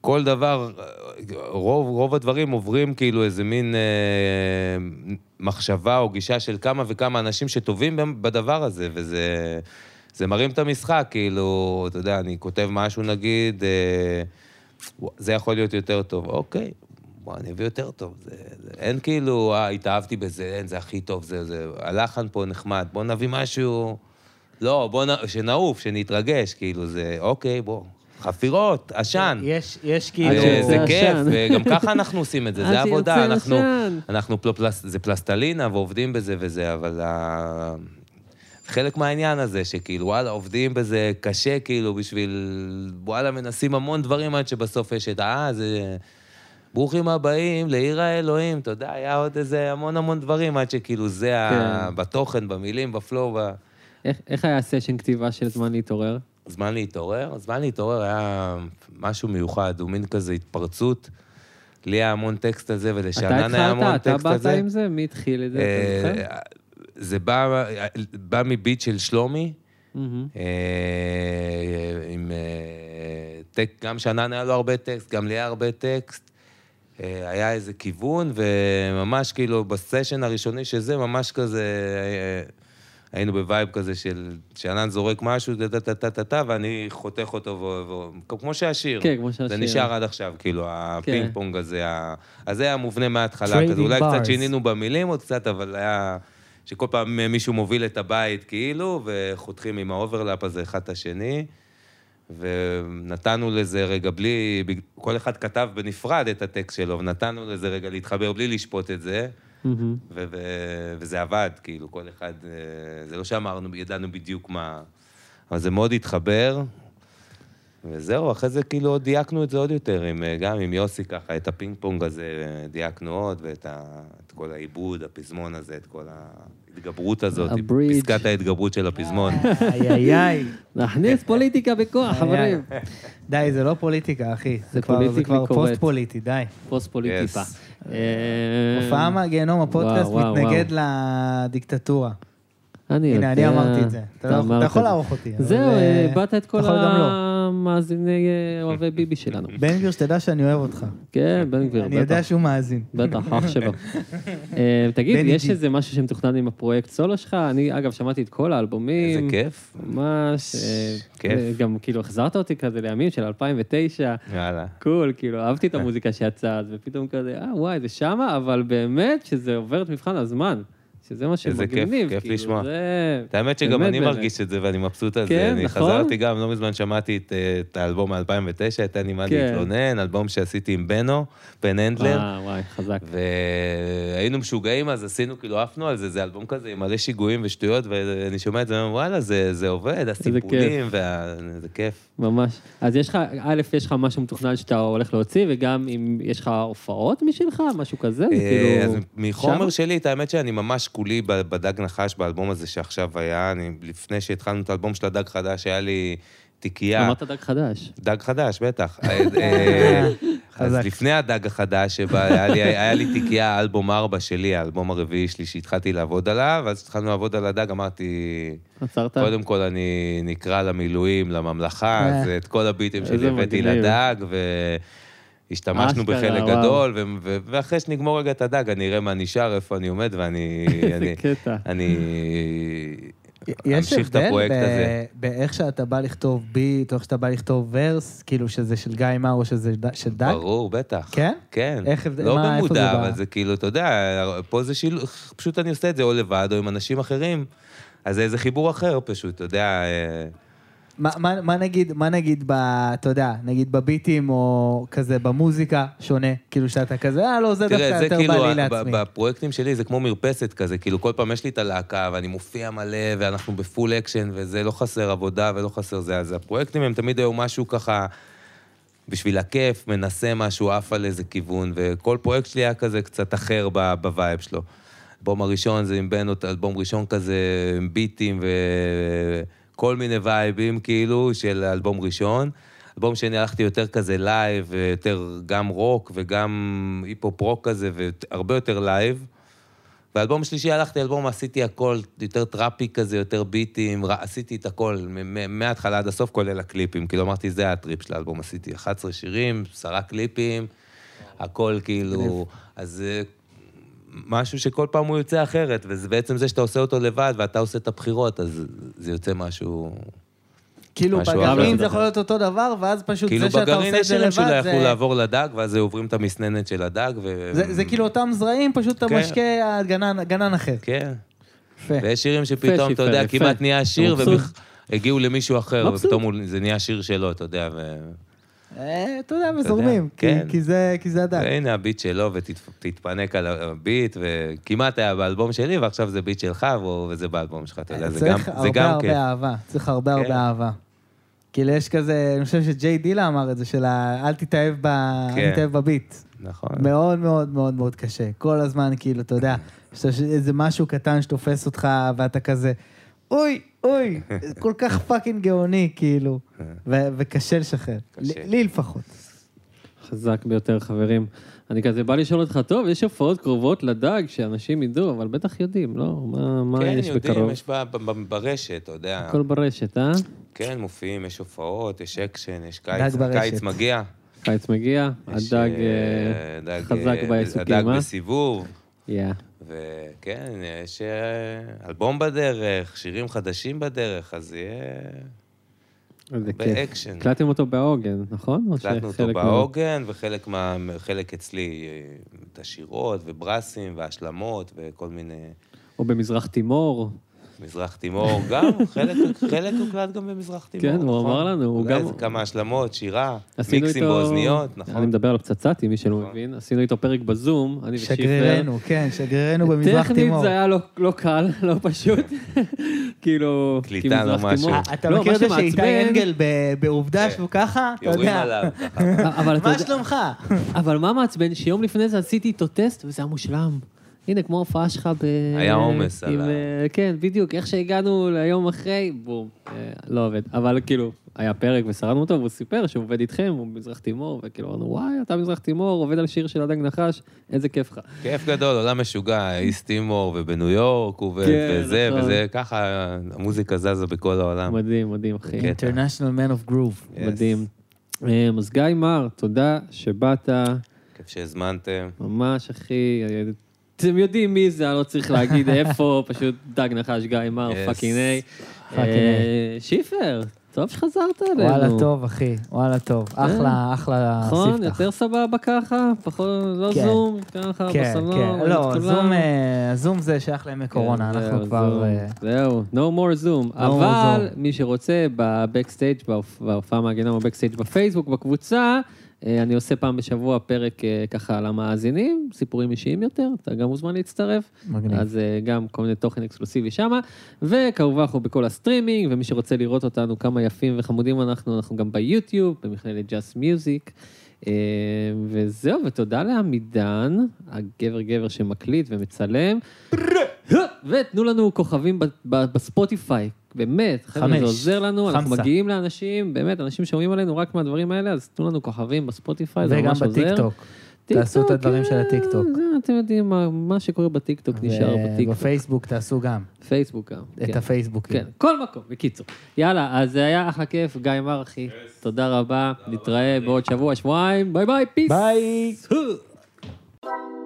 S3: כל דבר, רוב, רוב הדברים עוברים כאילו איזה מין אה, מחשבה או גישה של כמה וכמה אנשים שטובים בדבר הזה, וזה זה מרים את המשחק, כאילו, אתה יודע, אני כותב משהו נגיד, אה, זה יכול להיות יותר טוב, אוקיי, בוא, אני אביא יותר טוב. זה, זה, אין כאילו, אה, התאהבתי בזה, אין, זה הכי טוב, זה, זה, הלחן פה נחמד, בוא נביא משהו, לא, בוא, נ, שנעוף, שנתרגש, כאילו, זה, אוקיי, בוא, חפירות, עשן.
S2: יש, יש כאילו...
S1: שיוצא
S3: זה כיף,
S1: עשן.
S3: וגם ככה אנחנו עושים את זה, זה עבודה,
S1: שיוצא
S3: אנחנו. אנחנו פלופלס, זה פלסטלינה ועובדים בזה וזה, אבל ה... חלק מהעניין הזה, שכאילו, וואלה, עובדים בזה קשה, כאילו, בשביל, וואלה, מנסים המון דברים עד שבסוף יש את, אה, זה... ברוכים הבאים לעיר האלוהים, אתה יודע, היה עוד איזה המון המון דברים עד שכאילו זה ה...
S1: כן.
S3: בתוכן, במילים, בפלואו, ב...
S1: איך- איך היה הסשן כתיבה של זמן להתעורר?
S3: זמן להתעורר? זמן להתעורר היה משהו מיוחד, הוא מין כזה התפרצות. לי היה המון טקסט על זה,
S1: אתה
S3: ולשאנן היה המון
S1: התחלת,
S3: טקסט
S1: אתה
S3: על
S1: באת
S3: זה.
S1: עם זה? מי התחיל את זה?
S3: זה בא, בא מביט של שלומי,
S1: מהמם.
S3: אה, עם אה, טקסט, גם שאנן היה לו הרבה טקסט, גם לי היה הרבה טקסט. אה, היה איזה כיוון, וממש כאילו בסשן הראשוני של זה, ממש כזה, אה, היינו ב vibe כזה של שאנן זורק משהו, טה-טה-טה-טה, ואני חותך אותו, ו- כמו שהשיר.
S1: כן, כמו שהשיר.
S3: זה נשאר עד עכשיו, כאילו, הפינג פונג הזה, ה- אז זה היה מובנה מההתחלה, כזה, אולי. קצת שינינו במילים עוד קצת, אבל היה... שכל פעם מישהו מוביל את הבית, כאילו, וחותכים עם ה overlap הזה אחד את השני. ונתנו לזה רגע בלי, כל אחד כתב בנפרד את הטקסט שלו, ונתנו לזה רגע להתחבר בלי לשפוט את זה,
S1: מהמם.
S3: ו- ו- וזה עבד, כאילו, כל אחד, אה, זה לא שאמרנו, ידענו בדיוק מה, אבל זה מאוד התחבר, וזהו, אחרי זה כאילו עוד דייקנו את זה עוד יותר, עם, אה, גם עם יוסי ככה, את הפינג פונג הזה אה, דייקנו עוד, ואת ה, את כל העיבוד, הפזמון הזה, את כל ההתגברות הזאת,
S1: הברידג'.
S3: פסקת ההתגברות של הפזמון.
S2: איי איי איי.
S1: להכניס פוליטיקה בכוח, חברים.
S2: די, זה לא פוליטיקה, אחי. זה כבר- זה כבר. פוסט פוליטי, די.
S1: פוסט פוליטיפה.
S3: Yes.
S1: אה,
S2: הופעה מהגיהנום, הפודקאסט
S1: וואו, וואו,
S2: מתנגד לדיקטטורה.
S1: אני
S2: הנה, אני
S1: יודע.
S2: אמרתי את זה. אתה לא- יכול
S1: זה.
S2: לערוך אותי.
S1: זהו, איבדת את כל
S2: אתה יכול גם לא.
S1: המאזיני אה, אוהבי ביבי שלנו.
S2: בן גביר, שתדע שאני אוהב אותך.
S1: כן, בן גביר,
S2: אני יודע
S1: בטח.
S2: שהוא מאזין.
S1: בטח, אח שלו. אה, תגיד, יש. איזה משהו שמתוכנן עם הפרויקט סולו שלך? אני, אגב, שמעתי את כל האלבומים.
S3: איזה כיף.
S1: ממש. אה,
S3: כיף.
S1: גם כאילו החזרת אותי כזה לימים של 2009.
S3: יאללה.
S1: קול, כאילו, אהבתי את המוזיקה שיצאה, אז ופתאום כזה, אה, וואי, זה שמה, אבל באמת שזה עובר את מבחן הזמן. שזה מה
S3: איזה כיף,
S1: שמגניב,
S3: כיף
S1: כאילו,
S3: לשמוע.
S1: זה...
S3: את האמת שגם
S1: באמת,
S3: אני
S1: באמת.
S3: מרגיש את זה ואני מבסוט על
S1: כן,
S3: זה. אני
S1: נכון?
S3: חזרתי גם, לא מזמן שמעתי את, אה, את האלבום מ-2009, את אין לי מה
S1: כן.
S3: להתלונן, אלבום שעשיתי עם בנו, בן הנדלר.
S1: וואי, וואי, חזק.
S3: והיינו משוגעים אז, עשינו, כאילו עפנו על זה, זה אלבום כזה עם מלא שיגועים ושטויות, ואני שומע את זה, ואומר, וואלה, זה, זה עובד, הסיפולים, וה... זה כיף.
S1: ממש. אז יש לך, א', יש לך משהו מתוכנן שאתה הולך להוציא, וגם אם יש לך הופעות משלך, משהו כזה, זה
S3: אה, אז
S1: כאילו...
S3: מחומר
S1: שם?
S3: שלי, את האמת שאני ממש כולי ב- בדג נחש באלבום הזה שעכשיו היה, אני, לפני שהתחלנו את האלבום של הדג חדש, היה לי תיקייה.
S1: אמרת דג חדש.
S3: דג חדש, בטח. אה, אה, אז. לפני הדג החדש, שבה היה לי- היה לי תיקייה, אלבום ארבע שלי, האלבום הרביעי שלי שהתחלתי לעבוד עליו, אז כשהתחלנו לעבוד על הדג, אמרתי,
S1: עצרת?
S3: קודם כל אני נקרא למילואים, לממלכה,
S2: אה.
S3: אז את כל הביטים שלי הבאתי. לדג, והשתמשנו
S1: אשכרה,
S3: בחלק
S1: וואו.
S3: גדול, ו- ו- ואחרי שנגמור רגע את הדג, אני אראה מה נשאר, איפה אני עומד, ואני...
S1: איזה
S3: אני-
S1: קטע.
S3: אני
S2: יש הבדל. באיך שאתה בא לכתוב ביט, או איך שאתה בא לכתוב ורס, כאילו שזה של גיא מאר או שזה ד- של דג?
S3: ברור, בטח.
S2: כן?
S3: כן.
S2: איך הבדל-
S3: לא
S2: מה, איפה זה
S3: במודע,
S2: בא?
S3: אבל זה כאילו, אתה יודע, פה זה שילוב, פשוט אני עושה את זה או לבד או עם אנשים אחרים, אז זה איזה חיבור אחר פשוט, אתה יודע.
S2: מה- מה מה נגיד, מה נגיד, ב- אתה יודע, נגיד בביטים או כזה במוזיקה שונה? כאילו שאתה כזה, אה, לא, זה דווקא
S3: זה
S2: יותר
S3: כאילו,
S2: בא לי לעצמי.
S3: בפרויקטים שלי זה כמו מרפסת כזה, כאילו כל פעם יש לי את הלהקה ואני מופיע מלא ואנחנו ב full action וזה לא חסר עבודה ולא חסר זה, אז הפרויקטים הם תמיד היו משהו ככה בשביל הכיף, מנסה משהו, עף על איזה כיוון, וכל פרויקט שלי היה כזה קצת אחר ב vibe שלו. האלבום הראשון זה עם בנות, אלבום ראשון כזה עם ביטים וכל מיני וייבים כאילו של אלבום ראשון. אלבום שני הלכתי יותר כזה live, יותר גם רוק וגם היפ-הופ רוק כזה, והרבה יותר live. ואלבום שלישי הלכתי, אלבום עשיתי הכל, יותר טראפי כזה, יותר ביטים, עשיתי את הכל, מההתחלה עד הסוף, כולל הקליפים. כאילו אמרתי, זה הטריפ של האלבום, עשיתי 11 שירים, עשרה קליפים, הכל כאילו... אז אה, משהו שכל פעם הוא יוצא אחרת, ובעצם זה שאתה עושה אותו לבד ואתה עושה את הבחירות, אז זה יוצא משהו...
S2: כאילו
S3: משהו
S2: בגרעין. זה יכול להיות אותו דבר, ואז פשוט
S3: כאילו
S2: זה שאתה
S3: בגרעין
S2: עושה את
S3: יש
S2: זה
S3: שירים שלא
S2: לבד,
S3: יכלו
S2: זה-
S3: לעבור לדג, ואז עוברים את המסננת של הדג, ו...
S2: זה זה כאילו אותם זרעים, פשוט אתה
S3: כן.
S2: משקה גנן- גנן אחר.
S3: כן.
S2: יפה.
S3: ויש שירים שפתאום, אתה יודע. כמעט נהיה שיר? והגיעו למישהו אחר. ופתאום זה נהיה שיר שלו, אתה יודע, ו...
S2: אה, אתה יודע, וזורמים, כי-
S3: כן.
S2: כי זה- כי זה הדג.
S3: והנה הביט שלו, ותתפנק על הביט, וכמעט היה באלבום שלי, ועכשיו זה ביט שלך, וזה באלבום שלך, אתה יודע, זה גם
S2: צריך
S3: זה
S2: הרבה
S3: כיף.
S2: הרבה אהבה, צריך הרבה
S3: כן.
S2: הרבה אהבה. כאילו יש כזה, אני חושב שג'יי דילה אמר את זה, של אל תתאהב ב- אל
S3: כן.
S2: תתאהב בביט.
S3: נכון.
S2: מאוד מאוד מאוד מאוד קשה. כל הזמן, כאילו, אתה יודע, איזה משהו קטן שתופס אותך, ואתה כזה, אוי, אוי, כל כך fucking גאוני, כאילו, ו- וקשה לשחרר. לי- לי לפחות.
S1: חזק ביותר, חברים. אני כזה בא לשאול אותך, טוב, יש הופעות קרובות לדג, שאנשים ידעו, אבל בטח יודעים, לא? מה, מה
S3: כן,
S1: יש
S3: יודעים,
S1: בקרוב?
S3: יש ב- ב- ברשת, אתה יודע.
S1: הכל ברשת, אה?
S3: כן, מופיעים, יש הופעות, יש אקשן, יש
S2: דג
S3: קיץ,
S2: ברשת.
S3: הקיץ מגיע.
S1: קיץ מגיע,
S3: יש,
S1: הדג
S3: אה,
S1: אה,
S3: דג,
S1: חזק
S3: אה,
S1: בעיסוקים,
S3: הדג
S1: אה?
S3: בסיבוב,
S1: יא.
S3: וכן, יש אה, אלבום בדרך, שירים חדשים בדרך, אז יהיה
S1: איזה
S3: הרבה
S1: כיף.
S3: אקשן.
S1: הקלטתם אותו בעוגן, נכון?
S3: הקלטנו אותו
S1: שחלק מה-
S3: בעוגן, וחלק מה- חלק אצלי, אה, את השירות, וברסים, והשלמות, וכל מיני...
S1: או במזרח תימור.
S3: מזרח תימור, גם, חלק, חלק הוקלט גם במזרח תימור,
S1: כן, הוא אמר לנו, הוא
S3: אולי
S1: גם-
S3: איזה כמה השלמות, שירה, מיקסים
S1: איתו-
S3: באוזניות, נכון?
S1: אני מדבר על הפצצתי, מי שלא
S3: נכון.
S1: מבין. עשינו איתו פרק בזום, אני ושיפר.
S2: שגרירנו, כן, שגרירנו במזרח
S1: טכנית
S2: תימור.
S1: זה היה לא, לא קל, לא פשוט. כאילו,
S3: קליטה
S1: כי
S3: לא משהו.
S2: אה, אתה
S1: לא,
S2: מכיר את זה שאיתי אנגל ב- בעובדה שהוא ככה? אתה
S3: יורים
S2: יודע. מה שלומך?
S1: אבל מה מעצבן? שיום לפני זה עשיתי איתו טסט וזה היה מושלם. הנה, כמו ההופעה שלך ב...
S3: היה עומס
S1: עם,
S3: על ה-
S1: אה, כן, בדיוק, איך שהגענו ליום אחרי, בום, אה, לא עובד. אבל כאילו, היה פרק ושרדנו אותו, והוא סיפר שהוא עובד איתכם, הוא מזרח תימור, וכאילו אמרנו, וואי, אתה מזרח תימור, עובד על שיר של הדג נחש, איזה כיף לך.
S3: כיף גדול, עולם משוגע, East Timor ובניו יורק
S1: כן,
S3: וזה,
S1: נכון.
S3: וזה, ככה המוזיקה זזה בכל העולם.
S1: מדהים, מדהים, אחי.
S2: International Man of Groove.
S1: מדהים. אה, אז גיא מר, תודה שבאת,
S3: כיף שהזמנתם.
S1: ממש, אחי. אתם יודעים מי זה, אני לא צריך להגיד איפה, פשוט דג נחש גיא מר. fucking
S2: A.
S1: אה, שיפר, טוב שחזרת אלינו.
S2: וואלה, טוב, אחי. וואלה, טוב. אחלה, אחלה
S1: נכון,
S2: ספתח.
S1: יותר סבבה ככה, פחות, לא
S2: כן.
S1: זום, ככה
S2: כן,
S1: בסלון.
S2: כן. לא, זום. אה, זום זה שייך לימי קורונה, אנחנו כבר...
S1: זום.
S2: אה,
S1: זהו, no more zoom.
S2: more
S1: אבל. מי שרוצה, בבקסטייג', בהופעה מהגיהנום בבקסטייג' בפייסבוק, בקבוצה, אה, אני עושה פעם בשבוע פרק אה, ככה למאזינים, סיפורים אישיים יותר, אתה גם מוזמן להצטרף.
S2: מגניב.
S1: אז אה, גם כל מיני תוכן אקסקלוסיבי שמה, וכמובן אנחנו בכל הסטרימינג, ומי שרוצה לראות אותנו כמה יפים וחמודים אנחנו, אנחנו גם ביוטיוב, במכללת Just Music. אה, וזהו, ותודה לעמידן, הגבר גבר שמקליט ומצלם. ותנו לנו כוכבים בספוטיפיי, באמת, חבר'ה,
S2: חמש.
S1: זה עוזר לנו, אנחנו
S2: חמסה.
S1: מגיעים לאנשים, באמת, אנשים שומעים עלינו רק מהדברים האלה, אז תנו לנו כוכבים בספוטיפיי, זה
S2: וגם
S1: ממש עוזר.
S2: בטיקטוק. תעשו את הדברים של
S1: אה,
S2: הטיקטוק.
S1: אתם יודעים, מה- שקורה בטיקטוק נשאר בטיקטוק.
S2: ובפייסבוק תעשו גם.
S1: פייסבוק גם.
S2: את
S1: כן.
S2: הפייסבוק.
S1: כן, כל מקום, בקיצור. יאללה, אז זה היה אחלה כיף, גיא מר, אחי. תודה רבה, נתראה בעוד שבוע, שבועיים, ביי ביי, peace.
S2: ביי.